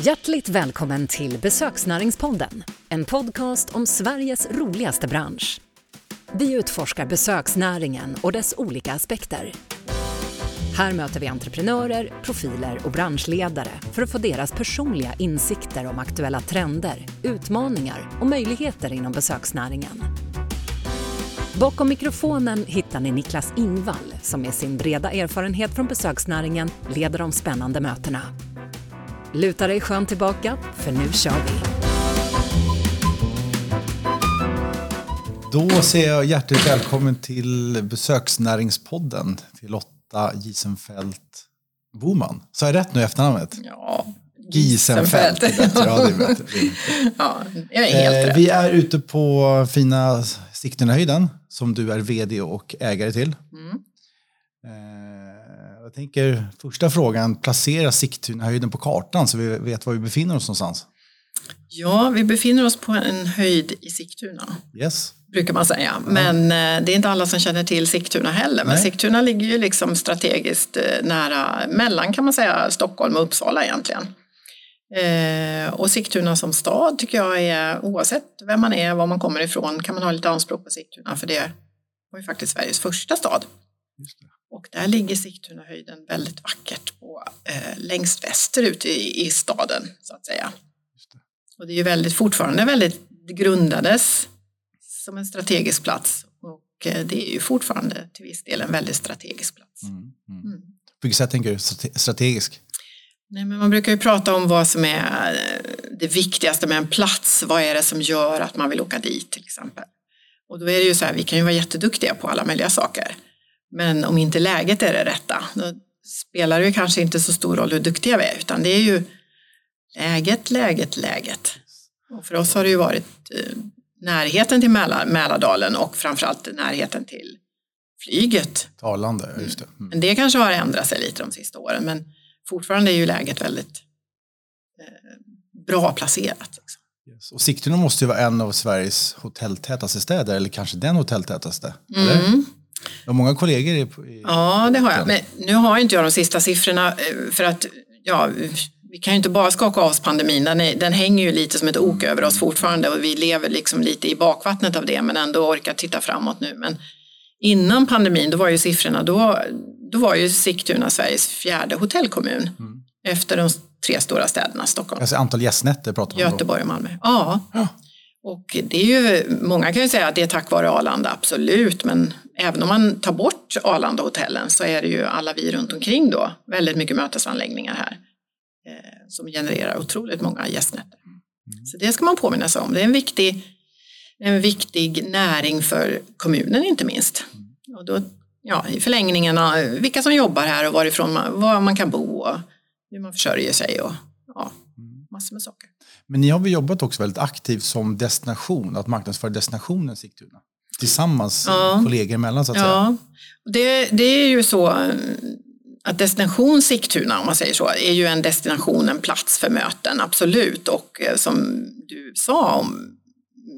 Hjärtligt välkommen till Besöksnäringspodden, en podcast om Sveriges roligaste bransch. Vi utforskar besöksnäringen och dess olika aspekter. Här möter vi entreprenörer, profiler och branschledare för att få deras personliga insikter om aktuella trender, utmaningar och möjligheter inom besöksnäringen. Bakom mikrofonen hittar ni Niklas Ingvall som med sin breda erfarenhet från besöksnäringen leder de spännande mötena. Luta dig skönt tillbaka, för nu kör vi! Då säger jag hjärtligt välkommen till Besöksnäringspodden till Lotta Gisenfeldt Boman. Så jag rätt nu i efternamnet? Ja, Gisenfeldt. Ja, det är bättre. ja, jag är helt Eh, rätt. vi är ute på fina Sigtunahöjden som du är vd och ägare till. Mm. Jag tänker första frågan, placera Sigtunahöjden på kartan så vi vet var vi befinner oss någonstans. Ja, vi befinner oss på en höjd i Sigtuna, Yes. brukar man säga. Men eh, det är inte alla som känner till Sigtuna heller. Men Nej. Sigtuna ligger ju liksom strategiskt eh, nära, mellan kan man säga, Stockholm och Uppsala egentligen. Eh, och Sigtuna som stad tycker jag är, oavsett vem man är, var man kommer ifrån, kan man ha lite anspråk på Sigtuna. För det var ju faktiskt Sveriges första stad. Och där ligger Sigtunahöjden väldigt vackert på, eh, längst västerut i, i staden så att säga. Det. Och det är ju väldigt, fortfarande väldigt, det grundades som en strategisk plats och eh, det är ju fortfarande till viss del en väldigt strategisk plats. Mm. Mm. Mm. På vilket sätt tänker du strate- strategisk? Nej, men man brukar ju prata om vad som är eh, det viktigaste med en plats. Vad är det som gör att man vill åka dit till exempel? Och då är det ju så här, vi kan ju vara jätteduktiga på alla möjliga saker. Men om inte läget är det rätta, då spelar det kanske inte så stor roll hur duktiga vi är, utan det är ju läget, läget, läget. Och för oss har det ju varit eh, närheten till Mälar, Mälardalen och framförallt närheten till flyget. Talande, just det. Mm. Men det kanske har ändrat sig lite de sista åren, men fortfarande är ju läget väldigt eh, bra placerat. Liksom. Yes. Och Sigtuna måste ju vara en av Sveriges hotelltätaste städer, eller kanske den hotelltätaste. Eller? Mm. Du har många kollegor i, i Ja, det har jag. Men nu har inte jag de sista siffrorna eh, för att ja, vi kan ju inte bara skaka av oss pandemin. Den, är, den hänger ju lite som ett ok över oss fortfarande och vi lever liksom lite i bakvattnet av det men ändå orkar titta framåt nu. Men innan pandemin, då var ju siffrorna, då, då var ju Sigtuna Sveriges fjärde hotellkommun efter de tre stora städerna Stockholm, alltså antal gästnätter pratar man om. Göteborg och Malmö. Ja. Ja. Och det är ju, många kan ju säga att det är tack vare Arlanda, absolut, men även om man tar bort Arlanda-hotellen så är det ju alla vi runt omkring då, väldigt mycket mötesanläggningar här eh, som genererar otroligt många gästnätter. Så det ska man påminna sig om. Det är en viktig, en viktig näring för kommunen inte minst. Och då, ja, i förlängningen, vilka som jobbar här och varifrån man, var man kan bo och hur man försörjer sig och ja, massor med saker. Men ni har väl jobbat också väldigt aktivt som destination, att marknadsföra destinationen Sigtuna? Tillsammans, Ja. kollegor emellan så att säga. Ja, det, det är ju så att destination Sigtuna, om man säger så, är ju en destination, en plats för möten, absolut. Och eh, som du sa om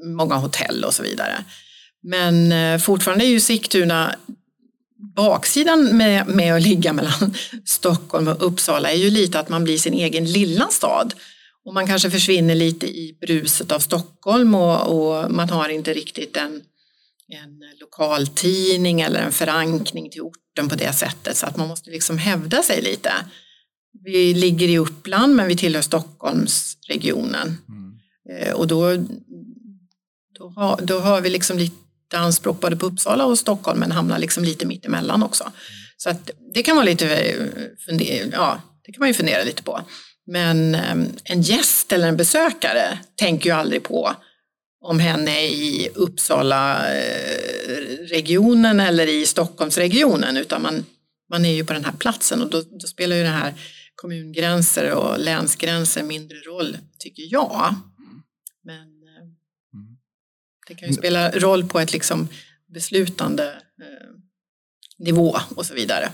många hotell och så vidare. Men eh, fortfarande är ju Sigtuna, baksidan med, med att ligga mellan Stockholm och Uppsala är ju lite att man blir sin egen lilla stad. Och man kanske försvinner lite i bruset av Stockholm och, och man har inte riktigt en en lokaltidning eller en förankring till orten på det sättet så att man måste liksom hävda sig lite. Vi ligger i Uppland men vi tillhör Stockholmsregionen Mm. Eh, och då, då, har, då har vi liksom lite anspråk både på Uppsala och Stockholm men hamnar liksom lite mitt emellan också. Så att det kan vara lite eh, fundera, ja, det kan man ju fundera lite på. Men eh, en gäst eller en besökare tänker ju aldrig på om hen är i Uppsala-regionen eller i Stockholmsregionen utan man, man är ju på den här platsen och då, då spelar ju det här kommungränser och länsgränser mindre roll tycker jag. Men eh, det kan ju spela roll på ett liksom beslutande eh, nivå och så vidare.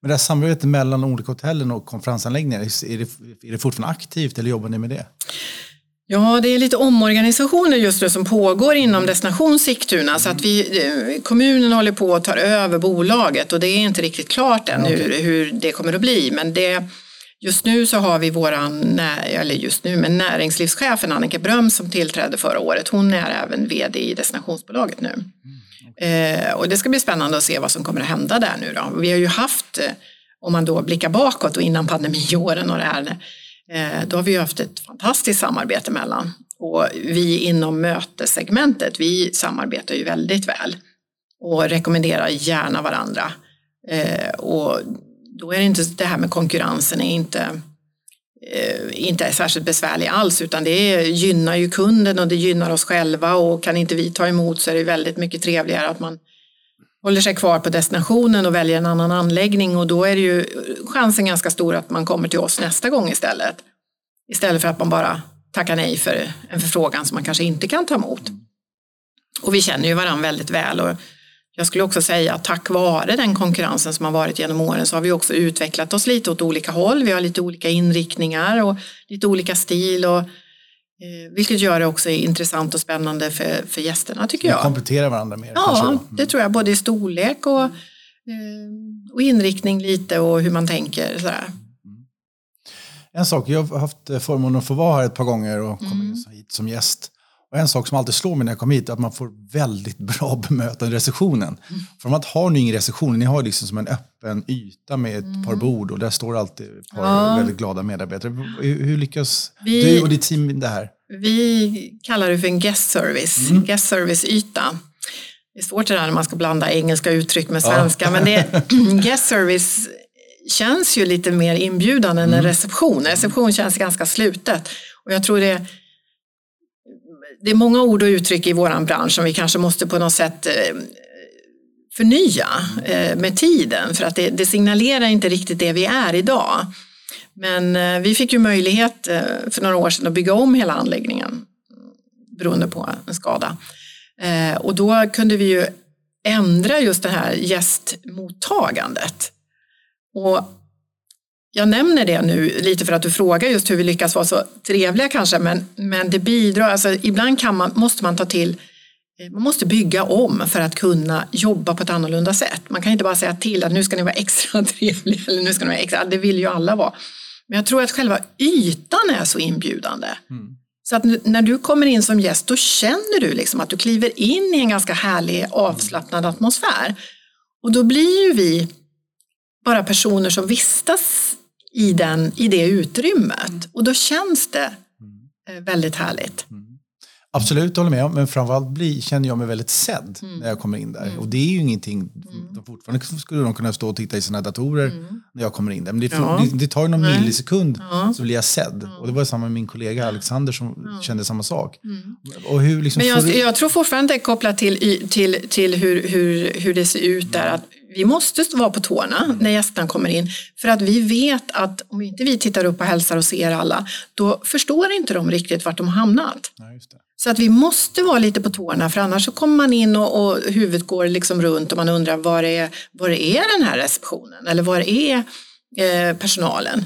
Men det här samarbetet mellan olika hotellen och konferensanläggningar, är det, är det fortfarande aktivt eller jobbar ni med det? Ja, det är lite omorganisationer just nu som pågår inom Destination Sigtuna. Så att vi, eh, kommunen håller på att ta över bolaget och det är inte riktigt klart än hur, hur det kommer att bli. Men det, Just nu så har vi våran, eller just nu, men näringslivschefen Annika Bröm som tillträdde förra året, hon är även vd i destinationsbolaget nu. Eh, och det ska bli spännande att se vad som kommer att hända där nu då. Vi har ju haft, eh, om man då blickar bakåt och innan pandemiåren och det här, Eh, då har vi ju haft ett fantastiskt samarbete mellan. Och vi inom mötessegmentet, vi samarbetar ju väldigt väl och rekommenderar gärna varandra. Eh, och då är det inte det här med konkurrensen är inte, eh, inte är särskilt besvärlig alls utan det gynnar ju kunden och det gynnar oss själva och kan inte vi ta emot så är det väldigt mycket trevligare att man håller sig kvar på destinationen och väljer en annan anläggning och då är det ju chansen ganska stor att man kommer till oss nästa gång istället. Istället för att man bara tackar nej för en förfrågan som man kanske inte kan ta emot. Och vi känner ju varandra väldigt väl och jag skulle också säga att tack vare den konkurrensen som har varit genom åren så har vi också utvecklat oss lite åt olika håll. Vi har lite olika inriktningar och lite olika stil. Och, vilket gör det också intressant och spännande för, för gästerna tycker jag. Kompletterar varandra mer. Ja, mm. det tror jag. Både i storlek och, eh, och inriktning lite och hur man tänker. Sådär. Mm. En sak, jag har haft förmånen att få vara här ett par gånger och komma mm. hit som gäst. Och en sak som alltid slår mig när jag kommer hit är att man får väldigt bra bemötande i receptionen. Mm. För att har ni ingen reception, ni har liksom som en öppen yta med ett mm. par bord och där står alltid ett par ja. väldigt glada medarbetare. Hur, hur lyckas vi, du och ditt team det här? Vi kallar det för en guest service, mm. guest service-yta. Det är svårt det där när man ska blanda engelska uttryck med svenska, ja. men det, guest service känns ju lite mer inbjudande än en mm. reception. En reception känns ganska slutet. Och jag tror det det är många ord och uttryck i våran bransch som vi kanske måste på något sätt eh, förnya eh, med tiden för att det, det signalerar inte riktigt det vi är idag. Men eh, vi fick ju möjlighet för några år sedan att bygga om hela anläggningen beroende på en skada. Och då kunde vi ju ändra just det här gästmottagandet. Och jag nämner det nu lite för att du frågar just hur vi lyckas vara så trevliga kanske, men, men det bidrar, alltså ibland kan man, måste man ta till eh, man måste bygga om för att kunna jobba på ett annorlunda sätt. Man kan inte bara säga till att nu ska ni vara extra trevliga eller nu ska ni vara extra, det vill ju alla vara. Men jag tror att själva ytan är så inbjudande. Mm. Så att när du kommer in som gäst då känner du liksom att du kliver in i en ganska härlig avslappnad atmosfär. Och då blir ju vi bara personer som vistas i, den, i det utrymmet. Mm. Och då känns det mm. eh, väldigt härligt. Mm. Absolut, håller med. Men framförallt bli, känner jag mig väldigt sedd mm. när jag kommer in där. Mm. Och det är ju ingenting, mm. fortfarande skulle de kunna stå och titta i sina datorer mm. när jag kommer in där. Men det, ja. det, det tar ju någon Nej. millisekund ja. så blir jag sedd. Ja. Och det var samma med min kollega Alexander som kände samma sak. Och hur liksom Men jag, du... jag, tror fortfarande det är kopplat till, till, till hur, hur, hur det ser ut där. Att vi måste vara på tårna när gästerna kommer in för att vi vet att om inte vi tittar upp och hälsar och ser alla då förstår inte de riktigt vart de har hamnat. Ja, så att vi måste vara lite på tårna för annars så kommer man in och, och huvudet går liksom runt och man undrar var är, var är den här receptionen eller var är eh, personalen?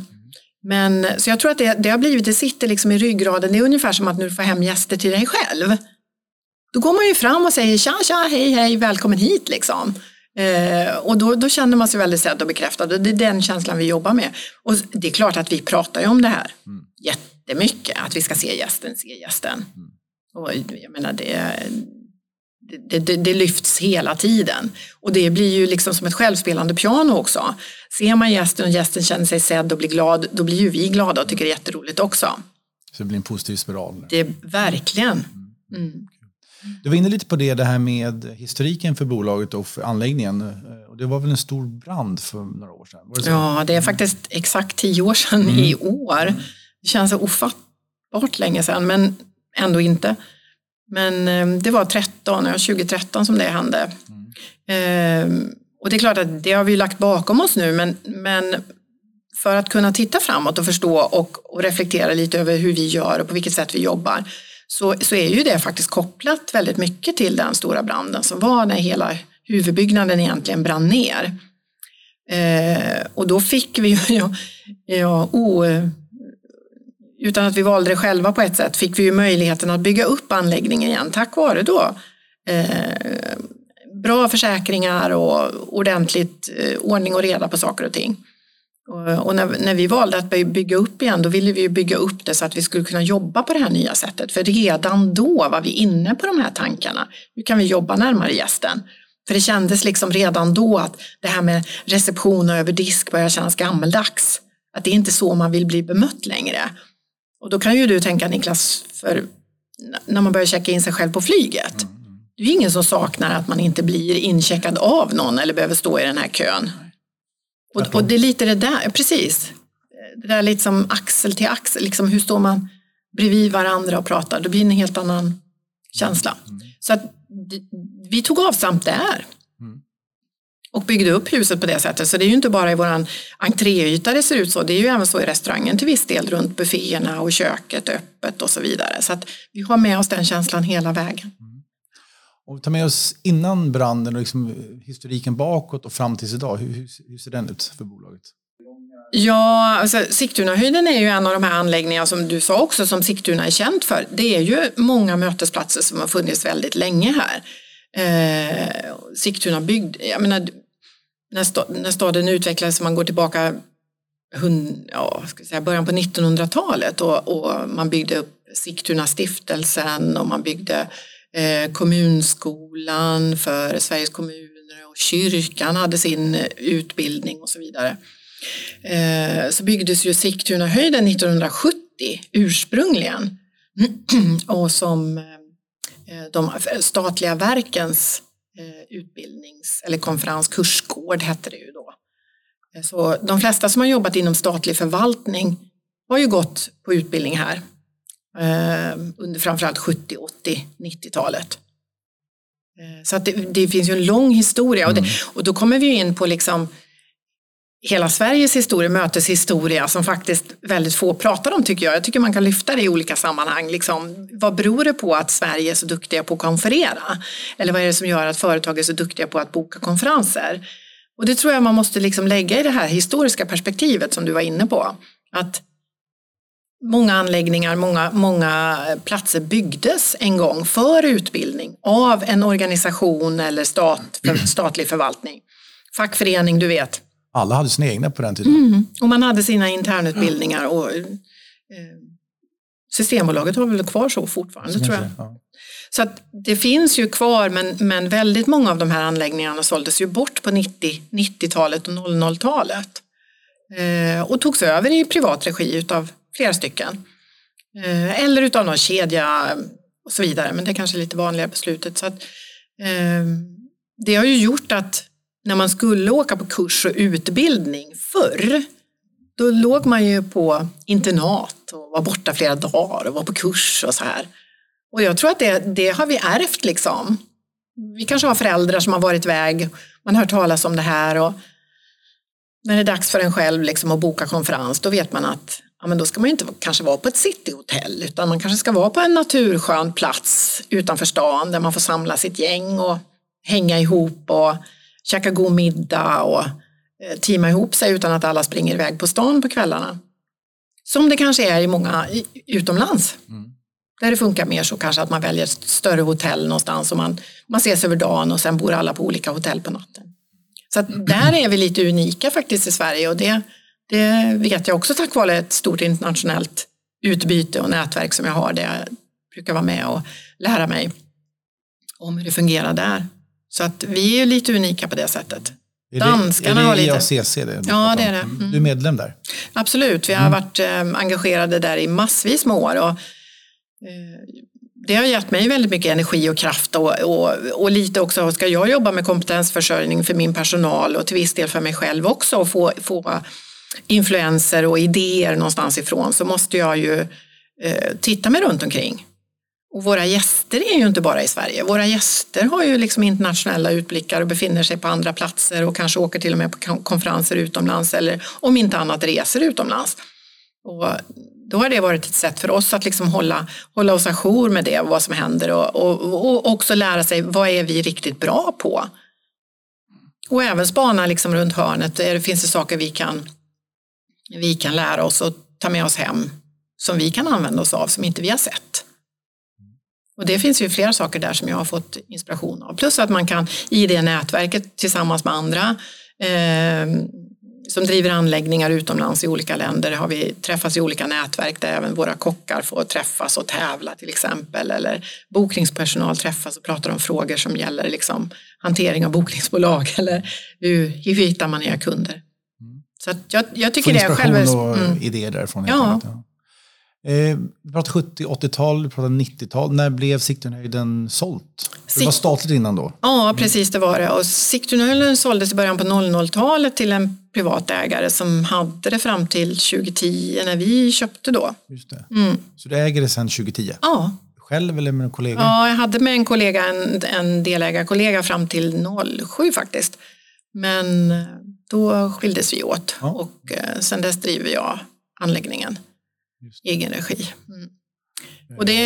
Men, så jag tror att det, det har blivit, det sitter liksom i ryggraden, det är ungefär som att nu får hem gäster till dig själv. Då går man ju fram och säger tja, tja, hej, hej, välkommen hit liksom. Eh, och då, då känner man sig väldigt sedd och bekräftad och det är den känslan vi jobbar med. Och det är klart att vi pratar ju om det här mm. jättemycket, att vi ska se gästen, se gästen. Mm. Och jag menar det, det, det, det, lyfts hela tiden. Och det blir ju liksom som ett självspelande piano också. Ser man gästen och gästen känner sig sedd och blir glad, då blir ju vi glada och tycker det är jätteroligt också. Så det blir en positiv spiral? Det är verkligen. Mm. Du var inne lite på det, det här med historiken för bolaget och för anläggningen. Och det var väl en stor brand för några år sedan? Det ja, det är faktiskt exakt tio år sedan mm. i år. Det känns så ofattbart länge sedan, men ändå inte. Men eh, det var 13, 2013 som det hände. Mm. Och det är klart att det har vi lagt bakom oss nu, men, men för att kunna titta framåt och förstå och, och reflektera lite över hur vi gör och på vilket sätt vi jobbar så, så är ju det faktiskt kopplat väldigt mycket till den stora branden som var när hela huvudbyggnaden egentligen brann ner. Eh, och då fick vi ju, ja, ja, o, utan att vi valde det själva på ett sätt, fick vi ju möjligheten att bygga upp anläggningen igen tack vare då eh, bra försäkringar och ordentligt eh, ordning och reda på saker och ting. Och, när, när, vi valde att bygga upp igen, då ville vi bygga upp det så att vi skulle kunna jobba på det här nya sättet. För redan då var vi inne på de här tankarna. Hur kan vi jobba närmare gästen? För det kändes liksom redan då att det här med reception och över disk börjar kännas gammeldags. Att det är inte så man vill bli bemött längre. Och då kan ju du tänka Niklas, för när man börjar checka in sig själv på flyget. Mm. Det är ju ingen som saknar att man inte blir incheckad av någon eller behöver stå i den här kön. Och, och, det är lite det där, precis. Det där lite som axel till axel, liksom hur står man bredvid varandra och pratar, då blir det en helt annan känsla. Mm. Så att vi tog avstamp där. Mm. Och byggde upp huset på det sättet. Så det är ju inte bara i våran entréyta det ser ut så. Det är ju även så i restaurangen till viss del runt bufféerna och köket öppet och så vidare. Så att vi har med oss den känslan hela vägen. Mm. Om vi tar med oss innan branden och liksom historiken bakåt och fram tills idag. Hur, hur ser den ut för bolaget? Ja, alltså Sigtunahöjden är ju en av de här anläggningarna som du sa också som Sigtuna är känt för. Det är ju många mötesplatser som har funnits väldigt länge här. Eh, Sigtuna byggd, jag menar, när, st när staden utvecklades, man går tillbaka hund, ja, ska säga, början på 1900-talet och, och, man byggde upp Sigtuna stiftelsen och man byggde eh, kommunskolan för Sveriges kommuner och kyrkan hade sin eh, utbildning och så vidare. Eh, så byggdes ju Sigtunahöjden 1970 ursprungligen och som eh, eh, de statliga verkens eh, utbildnings eller konferenskursgård hette det ju då. Så de flesta som har jobbat inom statlig förvaltning har ju gått på utbildning här under framförallt 70, 80, 90-talet. Så att det, det, finns ju en lång historia och, det, mm. och då kommer vi in på liksom hela Sveriges historia, möteshistoria som faktiskt väldigt få pratar om tycker jag. Jag tycker man kan lyfta det i olika sammanhang. Liksom, vad beror det på att Sverige är så duktiga på att konferera? Eller vad är det som gör att företag är så duktiga på att boka konferenser? Och det tror jag man måste liksom lägga i det här historiska perspektivet som du var inne på. Att många anläggningar, många, många platser byggdes en gång för utbildning av en organisation eller stat, statlig förvaltning. Fackförening, du vet alla hade sina egna på den tiden. Mm. Och man hade sina internutbildningar. Och, eh, Systembolaget har väl kvar så fortfarande tror jag. Ja. Så att det finns ju kvar men, men väldigt många av de här anläggningarna såldes ju bort på 90, 90-talet och 00-talet. Eh, och togs över i privat regi utav flera stycken. Eh, eller utav någon kedja och så vidare. Men det är kanske lite vanligare beslutet. Så att, eh, det har ju gjort att när man skulle åka på kurs och utbildning förr, då låg man ju på internat och var borta flera dagar och var på kurs och så här. Och jag tror att det, det har vi ärvt liksom. Vi kanske har föräldrar som har varit iväg, man har hört talas om det här och när det är dags för en själv liksom att boka konferens då vet man att ja, men då ska man inte kanske vara på ett cityhotell utan man kanske ska vara på en naturskön plats utanför stan där man får samla sitt gäng och hänga ihop och käka god middag och eh, teama ihop sig utan att alla springer iväg på stan på kvällarna. Som det kanske är i många utomlands. Mm. Där det funkar mer så kanske att man väljer ett större hotell någonstans och man, man ses över dagen och sen bor alla på olika hotell på natten. Så att där är vi lite unika faktiskt i Sverige och det, det vet jag också tack vare ett stort internationellt utbyte och nätverk som jag har där jag brukar vara med och lära mig om hur det fungerar där. Så att vi är lite unika på det sättet. Är det, Danskarna är det har lite... IACC det? Ja, det är det. Mm. Du är medlem där? Absolut, vi har mm. varit eh, engagerade där i massvis med år. Och, eh, det har gett mig väldigt mycket energi och kraft och, och, och, lite också, ska jag jobba med kompetensförsörjning för min personal och till viss del för mig själv också och få, få influenser och idéer någonstans ifrån så måste jag ju eh, titta mig runt omkring. Och våra gäster är ju inte bara i Sverige. Våra gäster har ju liksom internationella utblickar och befinner sig på andra platser och kanske åker till och med på konferenser utomlands eller om inte annat reser utomlands. Och då har det varit ett sätt för oss att liksom hålla, hålla oss ajour med det och vad som händer och, och, och också lära sig vad är vi riktigt bra på. Och även spana liksom runt hörnet. Det finns det saker vi kan, vi kan lära oss och ta med oss hem som vi kan använda oss av som inte vi har sett. Och det finns ju flera saker där som jag har fått inspiration av. Plus att man kan i det nätverket tillsammans med andra eh, som driver anläggningar utomlands i olika länder har vi träffats i olika nätverk där även våra kockar får träffas och tävla till exempel. Eller bokningspersonal träffas och pratar om frågor som gäller liksom hantering av bokningsbolag eller hur, hur hittar man nya kunder. Så jag, jag tycker Få det är själv... och mm. idéer därifrån. Ja. Eh, vi pratar 70, 80-tal, vi pratar 90-tal. När blev Sigtunahöjden sålt? Det var statligt innan då? Ja, precis det var det. Och Sigtunahöjden såldes i början på 00-talet till en privat ägare som hade det fram till 2010 när vi köpte då. Just det. Mm. Så du äger det sedan 2010? Ja. Själv eller med en kollega? Ja, jag hade med en kollega, en, en delägarkollega fram till 07 faktiskt. Men då skildes vi åt ja. och eh, sen dess driver jag anläggningen i egen regi. Mm. Och det,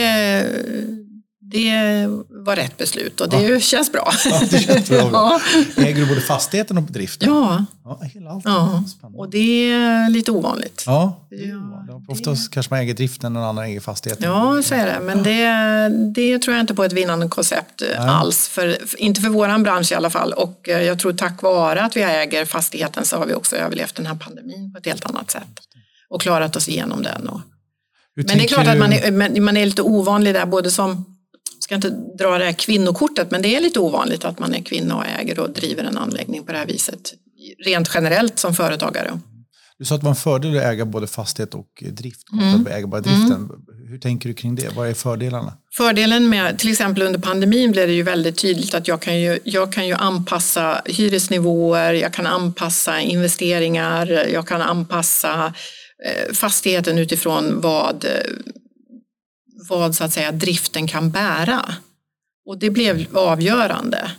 det var rätt beslut och det ja. känns bra. Ja, det känns bra. ja. Äger du både fastigheten och bedriften? Ja. ja, hela allt. ja. och det är lite ovanligt. Ja, ja oftast det... kanske man äger driften och någon annan äger fastigheten. Ja, så är det. Men det, det tror jag inte på ett vinnande koncept Nej. alls. För, inte för våran bransch i alla fall. Och eh, jag tror tack vare att vi äger fastigheten så har vi också överlevt den här pandemin på ett helt annat sätt. Och klarat oss igenom den. Och... Men det är klart att man är, man är lite ovanlig där både som ska inte dra det här kvinnokortet, men det är lite ovanligt att man är kvinna och äger och driver en anläggning på det här viset. Rent generellt som företagare. Du sa att det var en fördel att äga både fastighet och drift. Mm. Äga bara driften. Mm. Hur tänker du kring det? Vad är fördelarna? Fördelen med, till exempel under pandemin blev det ju väldigt tydligt att jag kan ju, jag kan ju anpassa hyresnivåer, jag kan anpassa investeringar, jag kan anpassa eh, fastigheten utifrån vad vad så att säga driften kan bära. Och det blev avgörande.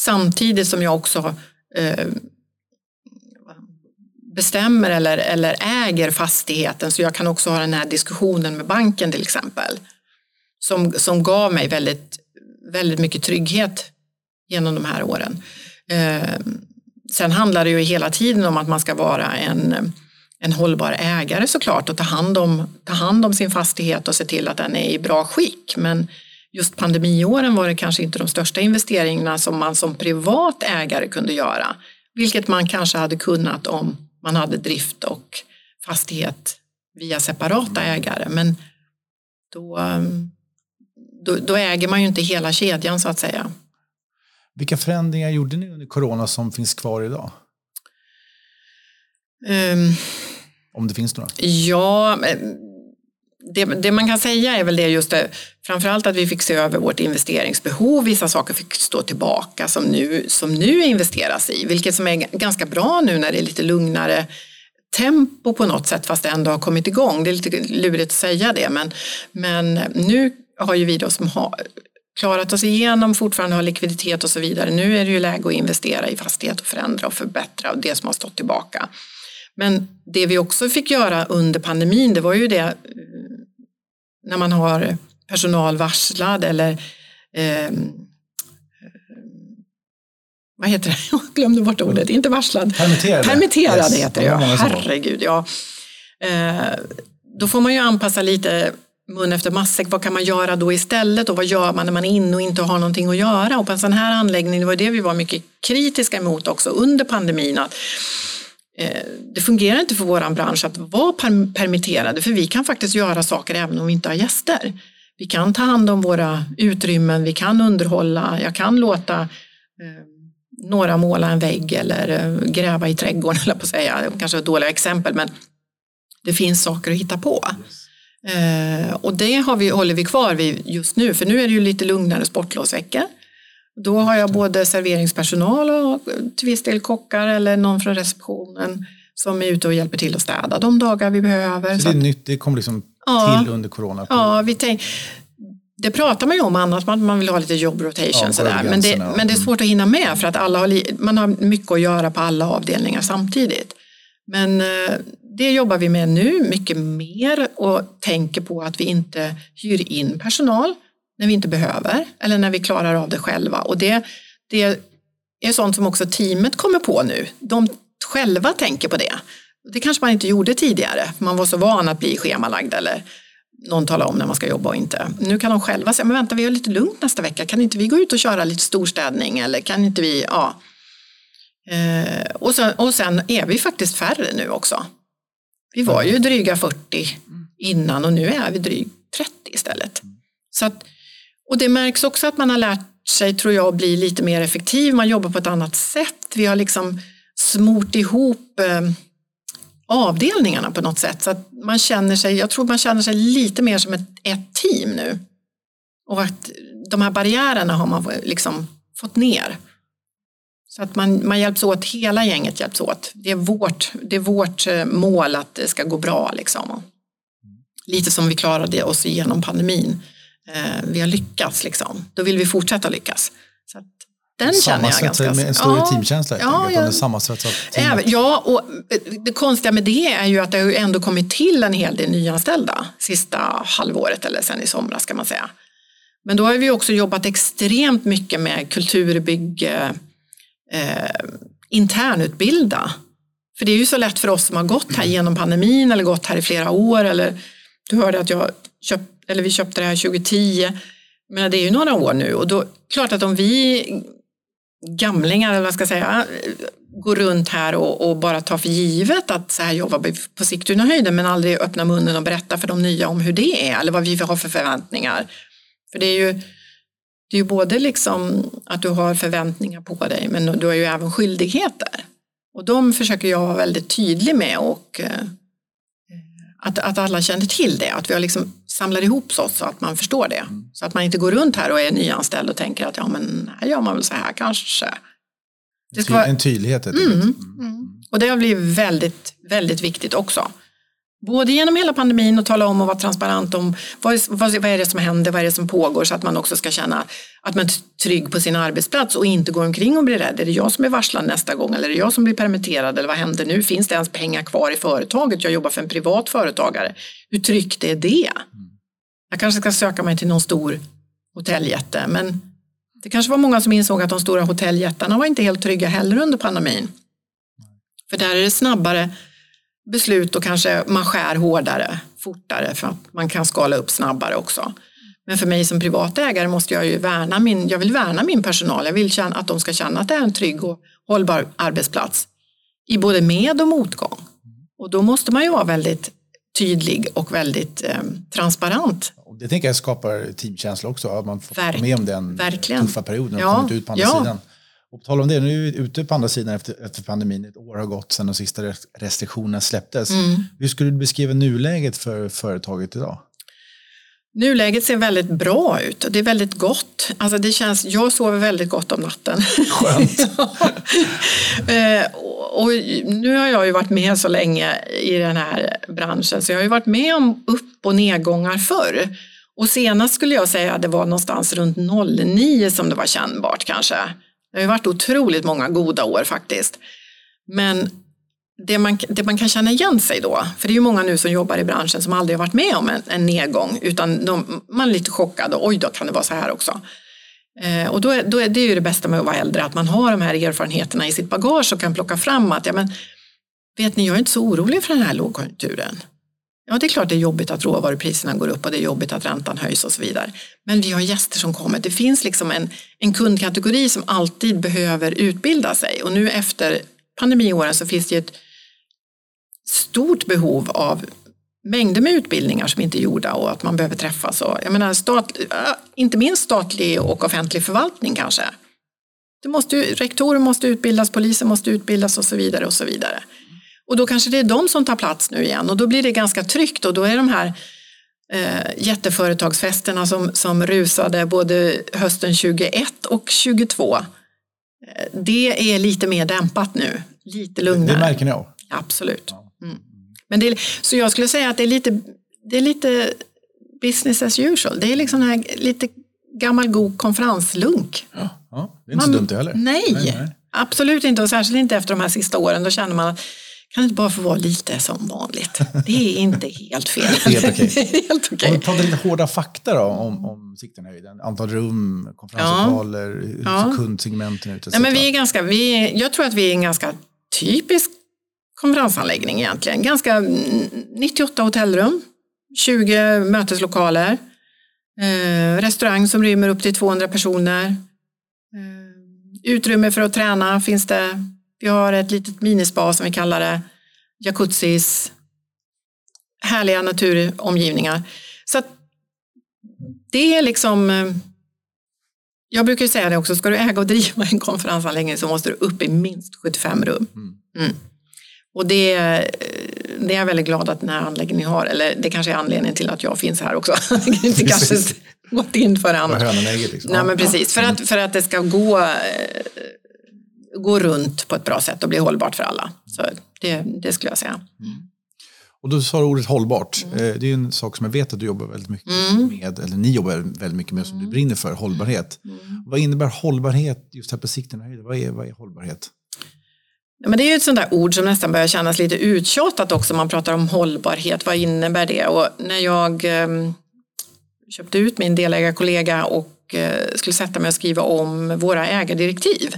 Samtidigt som jag också eh, bestämmer eller, eller äger fastigheten så jag kan också ha den här diskussionen med banken till exempel. Som, som gav mig väldigt, väldigt mycket trygghet genom de här åren. Eh, sen handlar det ju hela tiden om att man ska vara en en hållbar ägare såklart och ta hand, om, ta hand om sin fastighet och se till att den är i bra skick. Men just pandemiåren var det kanske inte de största investeringarna som man som privat ägare kunde göra. Vilket man kanske hade kunnat om man hade drift och fastighet via separata ägare. Men då, då, då äger man ju inte hela kedjan så att säga. Vilka förändringar gjorde ni under corona som finns kvar idag? Um, om det finns några? Ja, det, det, man kan säga är väl det just det, framförallt att vi fick se över vårt investeringsbehov. Vissa saker fick stå tillbaka som nu, som nu investeras i, vilket som är ganska bra nu när det är lite lugnare tempo på något sätt fast det ändå har kommit igång. Det är lite lurigt att säga det men, men nu har ju vi då som har klarat oss igenom, fortfarande har likviditet och så vidare. Nu är det ju läge att investera i fastighet och förändra och förbättra det som har stått tillbaka. Men det vi också fick göra under pandemin det var ju det eh, när man har personal varslad eller eh, vad heter det? Jag glömde bort ordet, inte varslad. Permitterade. Permitterade yes. heter det, ja. Herregud, ja. Eh, då får man ju anpassa lite mun efter matsäck. Vad kan man göra då istället och vad gör man när man är inne och inte har någonting att göra? Och på en sån här anläggning, det var det vi var mycket kritiska emot också under pandemin. Att det fungerar inte för vår bransch att vara permitterade för vi kan faktiskt göra saker även om vi inte har gäster. Vi kan ta hand om våra utrymmen, vi kan underhålla, jag kan låta eh, några måla en vägg eller eh, gräva i trädgården, eller på säga. kanske ett dåliga exempel men det finns saker att hitta på. och det har vi, håller vi kvar vid just nu för nu är det ju lite lugnare sportlovsveckor. Då har jag både serveringspersonal och till viss del kockar eller någon från receptionen som är ute och hjälper till att städa de dagar vi behöver. Så det är nytt, det kom liksom ja, till under corona? Ja, vi tänk, det pratar man ju om annars, man, man vill ha lite job rotation ja, sådär. Men det, men det är svårt att hinna med för att alla har, man har mycket att göra på alla avdelningar samtidigt. Men eh, det jobbar vi med nu mycket mer och tänker på att vi inte hyr in personal när vi inte behöver eller när vi klarar av det själva. Och det, det är sånt som också teamet kommer på nu. De själva tänker på det. Det kanske man inte gjorde tidigare. Man var så van att bli schemalagd eller någon talar om när man ska jobba och inte. Nu kan de själva säga, men vänta vi har lite lugnt nästa vecka. Kan inte vi gå ut och köra lite storstädning eller kan inte vi, ja. Eh, och, sen, och sen är vi faktiskt färre nu också. Vi var ju dryga 40 innan och nu är vi drygt 30 istället. Så att, och det märks också att man har lärt sig, tror jag, att bli lite mer effektiv. Man jobbar på ett annat sätt. Vi har liksom smort ihop eh, avdelningarna på något sätt. Så att man känner sig, jag tror man känner sig lite mer som ett, ett team nu. Och att de här barriärerna har man liksom fått ner. Så att man, man hjälps åt, hela gänget hjälps åt. Det är vårt, det är vårt eh, mål att det ska gå bra. Liksom. Lite som vi klarade oss igenom pandemin. Eh, vi har lyckats, liksom. då vill vi fortsätta lyckas. Så att den känner jag ganska... Med en större ja, teamkänsla, ja, ja, sammansvetsat Ja, och det konstiga med det är ju att det har ändå kommit till en hel del nyanställda sista halvåret eller sen i somras kan man säga. Men då har vi också jobbat extremt mycket med kulturbygge, eh, internutbilda. För det är ju så lätt för oss som har gått här genom pandemin eller gått här i flera år. Eller du hörde att jag köpt, eller vi köpte det här 2010. Men det är ju några år nu och då klart att om vi gamlingar, eller vad ska jag säga, går runt här och, och, bara tar för givet att så här jobbar vi på Sigtunahöjden men aldrig öppnar munnen och berättar för de nya om hur det är eller vad vi har för förväntningar. För det är ju det är ju både liksom att du har förväntningar på dig men du har ju även skyldigheter. Och de försöker jag vara väldigt tydlig med och eh, att, att alla känner till det, att vi har liksom samlar ihop oss så att man förstår det. Så att man inte går runt här och är nyanställd och tänker att ja men här gör man väl så här kanske. Det ska vara... En tydlighet. Mm. Mm. Och det har blivit väldigt, väldigt viktigt också. Både genom hela pandemin och tala om och vara transparent om vad, vad, vad är det som händer, vad är det som pågår så att man också ska känna att man är trygg på sin arbetsplats och inte går omkring och blir rädd. Är det jag som är varslad nästa gång eller är det jag som blir permitterad eller vad händer nu? Finns det ens pengar kvar i företaget? Jag jobbar för en privat företagare. Hur tryggt är det? Jag kanske ska söka mig till någon stor hotelljätte men det kanske var många som insåg att de stora hotelljättarna var inte helt trygga heller under pandemin. För där är det snabbare beslut och kanske man skär hårdare, fortare för att man kan skala upp snabbare också. Men för mig som privatägare måste jag ju värna min, jag vill värna min personal. Jag vill känna, att de ska känna att det är en trygg och hållbar arbetsplats i både med och motgång. Och då måste man ju vara väldigt tydlig och väldigt eh, transparent. Det tänker jag skapar teamkänsla också, att man får vara med om den verkligen. tuffa perioden och ja. kommit ut på andra ja. sidan. Och på tal om det, nu är vi ute på andra sidan efter, efter pandemin. Ett år har gått sedan de sista restriktionerna släpptes. Mm. Hur skulle du beskriva nuläget för företaget idag? Nuläget ser väldigt bra ut det är väldigt gott. Alltså det känns, jag sover väldigt gott om natten. Skönt. Eh, och nu har jag ju varit med så länge i den här branschen så jag har ju varit med om upp och nedgångar förr. Och senast skulle jag säga att det var någonstans runt 09 som det var kännbart kanske. Det har ju varit otroligt många goda år faktiskt. Men det man, det man kan känna igen sig då, för det är ju många nu som jobbar i branschen som aldrig har varit med om en, en nedgång utan de, man är lite chockad och oj då kan det vara så här också. Eh, och då är, då är det ju det bästa med att vara äldre, att man har de här erfarenheterna i sitt bagage och kan plocka fram att ja, men, vet ni, jag är inte så orolig för den här lågkonjunkturen. Ja, det är klart det är jobbigt att råvarupriserna går upp och det är jobbigt att räntan höjs och så vidare. Men vi har gäster som kommer. Det finns liksom en, en kundkategori som alltid behöver utbilda sig och nu efter pandemiåren så finns det ett stort behov av mängder med utbildningar som inte är gjorda och att man behöver träffas. Och, jag menar, stat, äh, inte minst statlig och offentlig förvaltning kanske. Det måste, rektorer måste utbildas, polisen måste utbildas och så vidare och så vidare. Och då kanske det är de som tar plats nu igen och då blir det ganska tryggt och då är de här eh, jätteföretagsfesterna som, som rusade både hösten 21 och 22 eh, det är lite mer dämpat nu, lite lugnare. Det märker ni av? Absolut. Mm. Men det är, så jag skulle säga att det är lite, det är lite business as usual. Det är liksom här, lite gammal god konferenslunk. Ja, ja, det är inte Man, så dumt det heller. Nej, nej, nej, absolut inte och särskilt inte efter de här sista åren. Då känner man att kan det inte bara få vara lite som vanligt? Det är inte helt fel. helt okej. helt okay. Om vi pratar lite hårda fakta då om, om Sigtunahöjden, antal rum, konferenslokaler, ja. hur ja. kundsegmenten ut? Nej, men vi är ganska, vi, jag tror att vi är en ganska typisk konferensanläggning egentligen. Ganska 98 hotellrum, 20 möteslokaler, eh, restaurang som rymmer upp till 200 personer. Eh, utrymme för att träna finns det Vi har ett litet minispa som vi kallar det, jacuzzis, härliga naturomgivningar. Så att det är liksom, eh, jag brukar säga det också, ska du äga och driva en konferensanläggning så måste du upp i minst 75 rum. Mm. Och det, det är jag väldigt glad att den här anläggningen har, eller det kanske är anledningen till att jag finns här också. inte kanske gått in för annat. Liksom. Nej, men precis, för att, för att det ska gå, eh, gå runt på ett bra sätt och bli hållbart för alla. Så det, det skulle jag säga. Mm. Och då sa du ordet hållbart. Mm. Eh, det är en sak som jag vet att du jobbar väldigt mycket mm. med, eller ni jobbar väldigt mycket med, som du mm. brinner för, hållbarhet. Mm. Vad innebär hållbarhet just här på sikten? Vad är, vad är hållbarhet? Ja, men det är ju ett sånt där ord som nästan börjar kännas lite uttjatat också. Man pratar om hållbarhet, vad innebär det? Och när jag eh, köpte ut min delägarkollega och eh, skulle sätta mig och skriva om våra ägardirektiv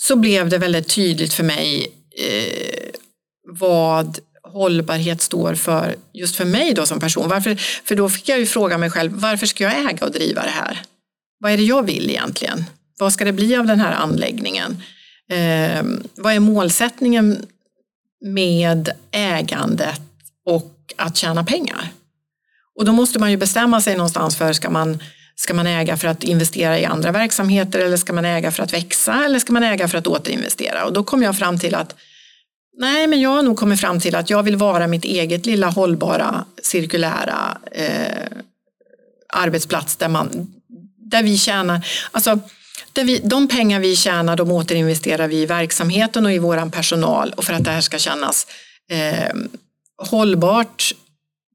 så blev det väldigt tydligt för mig eh, vad hållbarhet står för just för mig då som person. Varför, för då fick jag ju fråga mig själv, varför ska jag äga och driva det här? Vad är det jag vill egentligen? Vad ska det bli av den här anläggningen? Eh, vad är målsättningen med ägandet och att tjäna pengar? Och då måste man ju bestämma sig någonstans för, ska man, ska man äga för att investera i andra verksamheter eller ska man äga för att växa eller ska man äga för att återinvestera? Och då kom jag fram till att Nej, men jag har nog kommit fram till att jag vill vara mitt eget lilla hållbara cirkulära eh, arbetsplats där, man, där vi tjänar, alltså där vi, de pengar vi tjänar de återinvesterar vi i verksamheten och i våran personal och för att det här ska kännas eh, hållbart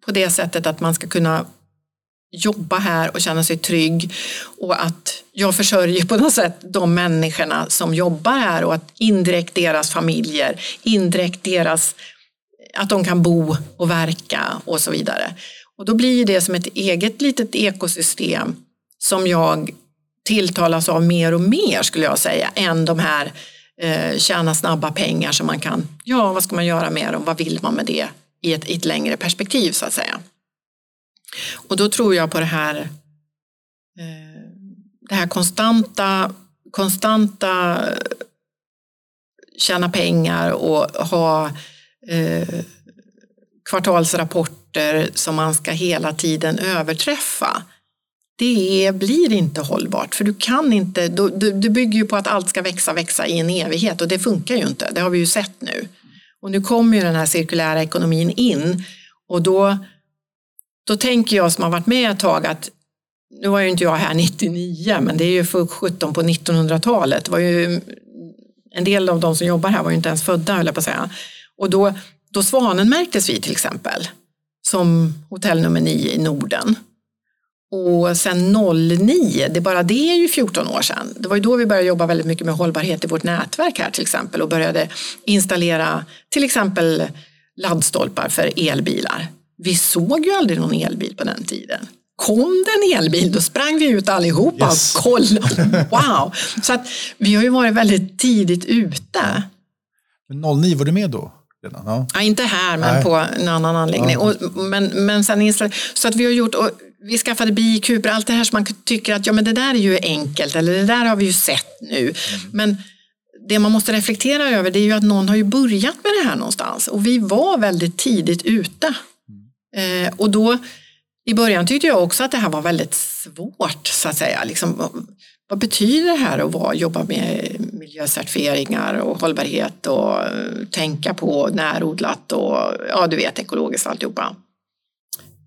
på det sättet att man ska kunna jobba här och känna sig trygg och att jag försörjer på något sätt de människorna som jobbar här och att indirekt deras familjer, indirekt deras, att de kan bo och verka och så vidare. Och då blir det som ett eget litet ekosystem som jag tilltalas av mer och mer skulle jag säga än de här eh, tjäna snabba pengar som man kan, ja vad ska man göra med dem, vad vill man med det i ett, i ett längre perspektiv så att säga. Och då tror jag på det här, eh, det här konstanta, konstanta eh, tjäna pengar och ha eh, kvartalsrapporter som man ska hela tiden överträffa. Det blir inte hållbart för du kan inte, du, du bygger ju på att allt ska växa, växa i en evighet och det funkar ju inte, det har vi ju sett nu. Och nu kommer ju den här cirkulära ekonomin in och då då tänker jag som har varit med ett tag att nu var ju inte jag här 99 men det är ju för 17 på 1900-talet. Var ju, en del av de som jobbar här var ju inte ens födda höll jag på att säga. Och då, då Svanen märktes vi till exempel som hotell nummer 9 i Norden. Och sen 09, det bara det är ju 14 år sedan. Det var ju då vi började jobba väldigt mycket med hållbarhet i vårt nätverk här till exempel och började installera till exempel laddstolpar för elbilar. Vi såg ju aldrig någon elbil på den tiden. Kom det en elbil, då sprang vi ut allihopa yes. och kollade. Wow! Så att vi har ju varit väldigt tidigt ute. Men 09 var du med då? Ja. ja. inte här, men Nej. på en annan anläggning. Ja. Och, men, men sen så att vi har gjort, och vi skaffade bikuper, allt det här som man tycker att ja, men det där är ju enkelt, eller det där har vi ju sett nu. Mm. Men det man måste reflektera över det är ju att någon har ju börjat med det här någonstans och vi var väldigt tidigt ute. Eh, och då i början tyckte jag också att det här var väldigt svårt så att säga. Liksom, vad betyder det här att vara, jobba med miljöcertifieringar och hållbarhet och eh, tänka på närodlat och ja, du vet ekologiskt och alltihopa.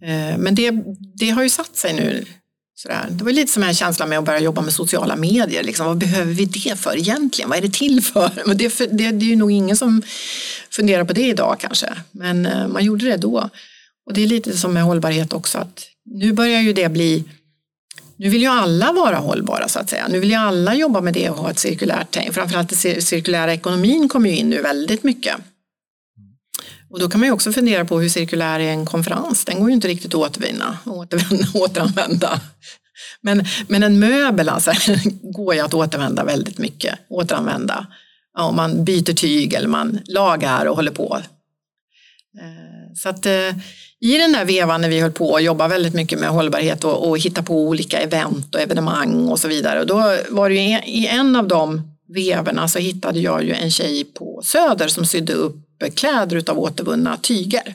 Eh, men det, det har ju satt sig nu. Sådär. Det var lite som en känsla med att börja jobba med sociala medier. Liksom, vad behöver vi det för egentligen? Vad är det till för? Det, det, det är ju nog ingen som funderar på det idag kanske, men eh, man gjorde det då. Och det är lite som med hållbarhet också att nu börjar ju det bli nu vill ju alla vara hållbara så att säga. Nu vill ju alla jobba med det och ha ett cirkulärt tänk. Framförallt den cirkulära ekonomin kommer ju in nu väldigt mycket. Och då kan man ju också fundera på hur cirkulär är en konferens? Den går ju inte riktigt att återvinna, återvända, återanvända. Men, men en möbel alltså, går ju att återvända väldigt mycket, återanvända. Ja, om man byter tyg eller man lagar och håller på. Eh, så att eh, i den där vevan när vi höll på och jobba väldigt mycket med hållbarhet och, och hitta på olika event och evenemang och så vidare. Och då var det ju i en av de veverna så hittade jag ju en tjej på Söder som sydde upp kläder utav återvunna tyger.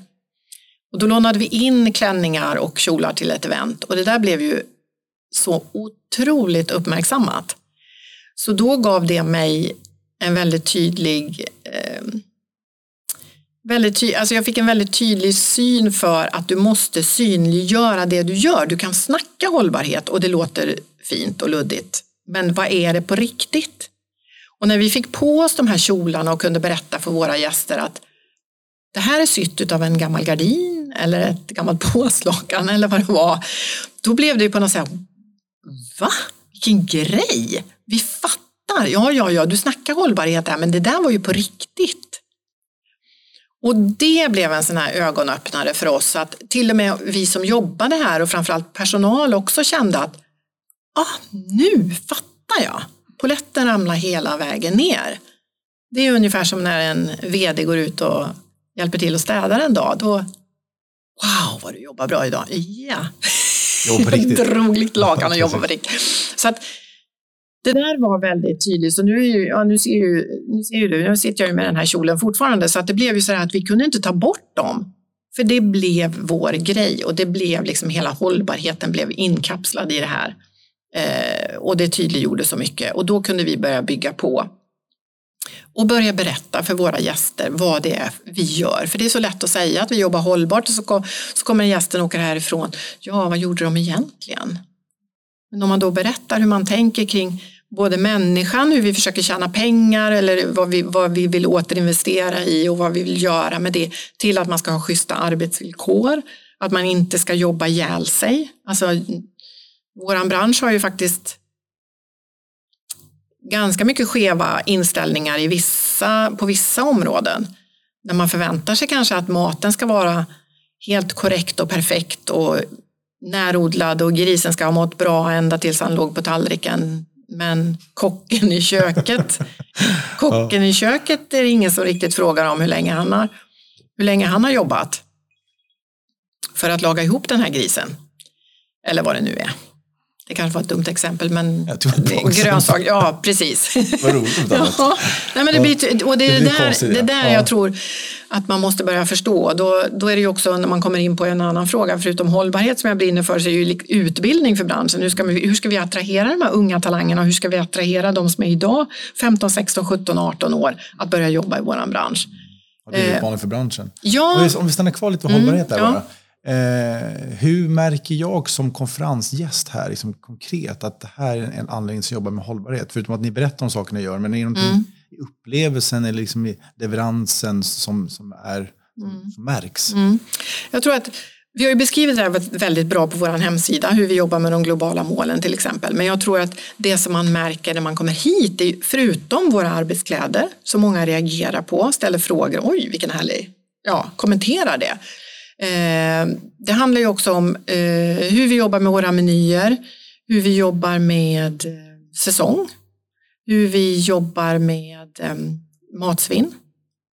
Och då lånade vi in klänningar och kjolar till ett event och det där blev ju så otroligt uppmärksammat. Så då gav det mig en väldigt tydlig eh, väldigt ty alltså jag fick en väldigt tydlig syn för att du måste synliggöra det du gör. Du kan snacka hållbarhet och det låter fint och luddigt. Men vad är det på riktigt? Och när vi fick på oss de här kjolarna och kunde berätta för våra gäster att det här är sytt av en gammal gardin eller ett gammalt påslakan eller vad det var. Då blev det ju på något sätt, va? Vilken grej! Vi fattar, ja, ja, ja, du snackar hållbarhet här, men det där var ju på riktigt. Och det blev en sån här ögonöppnare för oss att till och med vi som jobbade här och framförallt personal också kände att ah, nu fattar jag. Poletten ramlar hela vägen ner. Det är ungefär som när en vd går ut och hjälper till att städa en dag. Då, wow vad du jobbar bra idag. Ja, riktigt. drog lite lakan och jobbade på riktigt. Så att, det där var väldigt tydligt. Så nu, är ju, ja, nu, ser ju, nu ser ju du, nu sitter jag ju med den här kjolen fortfarande. Så att det blev ju så att vi kunde inte ta bort dem. För det blev vår grej och det blev liksom hela hållbarheten blev inkapslad i det här. Eh, och det tydliggjorde så mycket och då kunde vi börja bygga på och börja berätta för våra gäster vad det är vi gör. För det är så lätt att säga att vi jobbar hållbart och så, kom, så kommer gästen åka härifrån. Ja, vad gjorde de egentligen? Men om man då berättar hur man tänker kring både människan, hur vi försöker tjäna pengar eller vad vi, vad vi vill återinvestera i och vad vi vill göra med det till att man ska ha schyssta arbetsvillkor, att man inte ska jobba ihjäl sig. Alltså, våran bransch har ju faktiskt ganska mycket skeva inställningar i vissa, på vissa områden. När man förväntar sig kanske att maten ska vara helt korrekt och perfekt och närodlad och grisen ska ha mått bra ända tills han låg på tallriken. Men kocken i köket, kocken i köket är det ingen som riktigt frågar om hur länge han har, hur länge han har jobbat för att laga ihop den här grisen. Eller vad det nu är. Det kanske var ett dumt exempel men grönsak, ja precis. Vad roligt. ja. Nej, men det, blir, och det är det, det där, det där ja. jag tror att man måste börja förstå. Då, då är det ju också när man kommer in på en annan fråga, förutom hållbarhet som jag brinner för, så är ju utbildning för branschen. Hur ska, vi, hur ska vi attrahera de här unga talangerna? Hur ska vi attrahera de som är idag 15, 16, 17, 18 år att börja jobba i vår bransch? Ja, det är utmaning för branschen. Ja. Om vi stannar kvar lite på mm, hållbarhet där ja. bara. Eh, hur märker jag som konferensgäst här liksom konkret att det här är en anläggning som jobbar med hållbarhet? Förutom att ni berättar om saker ni gör, men är det någonting mm. i upplevelsen eller liksom i leveransen som, som, är, som, mm. som märks? Mm. Jag tror att vi har ju beskrivit det här väldigt bra på vår hemsida, hur vi jobbar med de globala målen till exempel. Men jag tror att det som man märker när man kommer hit, är, förutom våra arbetskläder, som många reagerar på, ställer frågor, oj vilken härlig, ja, kommenterar det. Eh, det handlar ju också om eh, hur vi jobbar med våra menyer, hur vi jobbar med eh, säsong, hur vi jobbar med matsvinn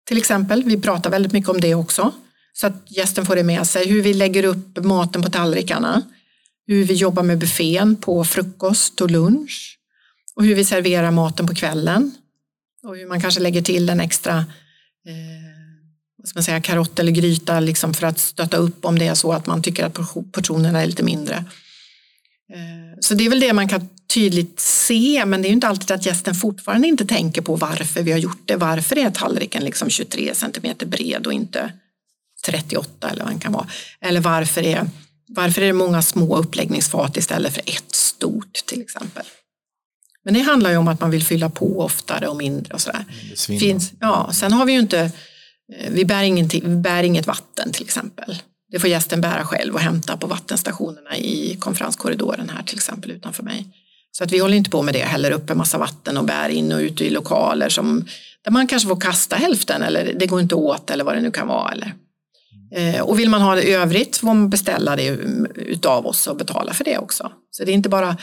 till exempel. Vi pratar väldigt mycket om det också så att gästen får det med sig. Hur vi lägger upp maten på tallrikarna, hur vi jobbar med buffén på frukost och lunch och hur vi serverar maten på kvällen och hur man kanske lägger till en extra ska man säga, karott eller gryta liksom för att stötta upp om det är så att man tycker att portionerna är lite mindre. Eh, så det är väl det man kan tydligt se, men det är ju inte alltid att gästen fortfarande inte tänker på varför vi har gjort det. Varför är tallriken liksom 23 centimeter bred och inte 38 eller vad den kan vara. Eller varför är, varför är det många små uppläggningsfat istället för ett stort till exempel. Men det handlar ju om att man vill fylla på oftare och mindre och sådär. Finns, ja, sen har vi ju inte vi bär, vi bär inget vatten till exempel. Det får gästen bära själv och hämta på vattenstationerna i konferenskorridoren här till exempel utanför mig. Så att vi håller inte på med det, häller upp en massa vatten och bär in och ut i lokaler som, där man kanske får kasta hälften eller det går inte åt eller vad det nu kan vara. Eller. Eh, och vill man ha det i övrigt får man beställa det utav oss och betala för det också. Så det är inte bara,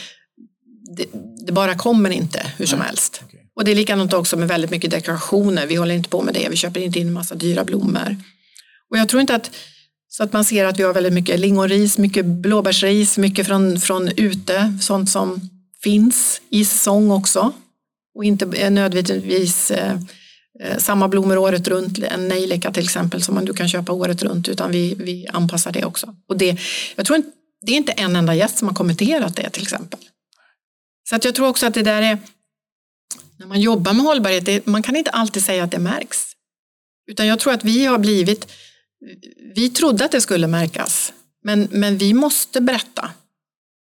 det, det bara kommer inte hur som helst. Och det är likadant också med väldigt mycket dekorationer. Vi håller inte på med det. Vi köper inte in en massa dyra blommor. Och jag tror inte att så att man ser att vi har väldigt mycket lingonris, mycket blåbärsris, mycket från, från ute, sånt som finns i säsong också. och inte eh, nödvändigtvis eh, eh, samma blommor året runt, en nejlika till exempel som man du kan köpa året runt utan vi, vi anpassar det också. Och det, jag tror inte, det är inte en enda gäst som har kommenterat det till exempel. Så att jag tror också att det där är, när man jobbar med hållbarhet, det, man kan inte alltid säga att det märks. Utan jag tror att vi har blivit, vi trodde att det skulle märkas, men, men vi måste berätta.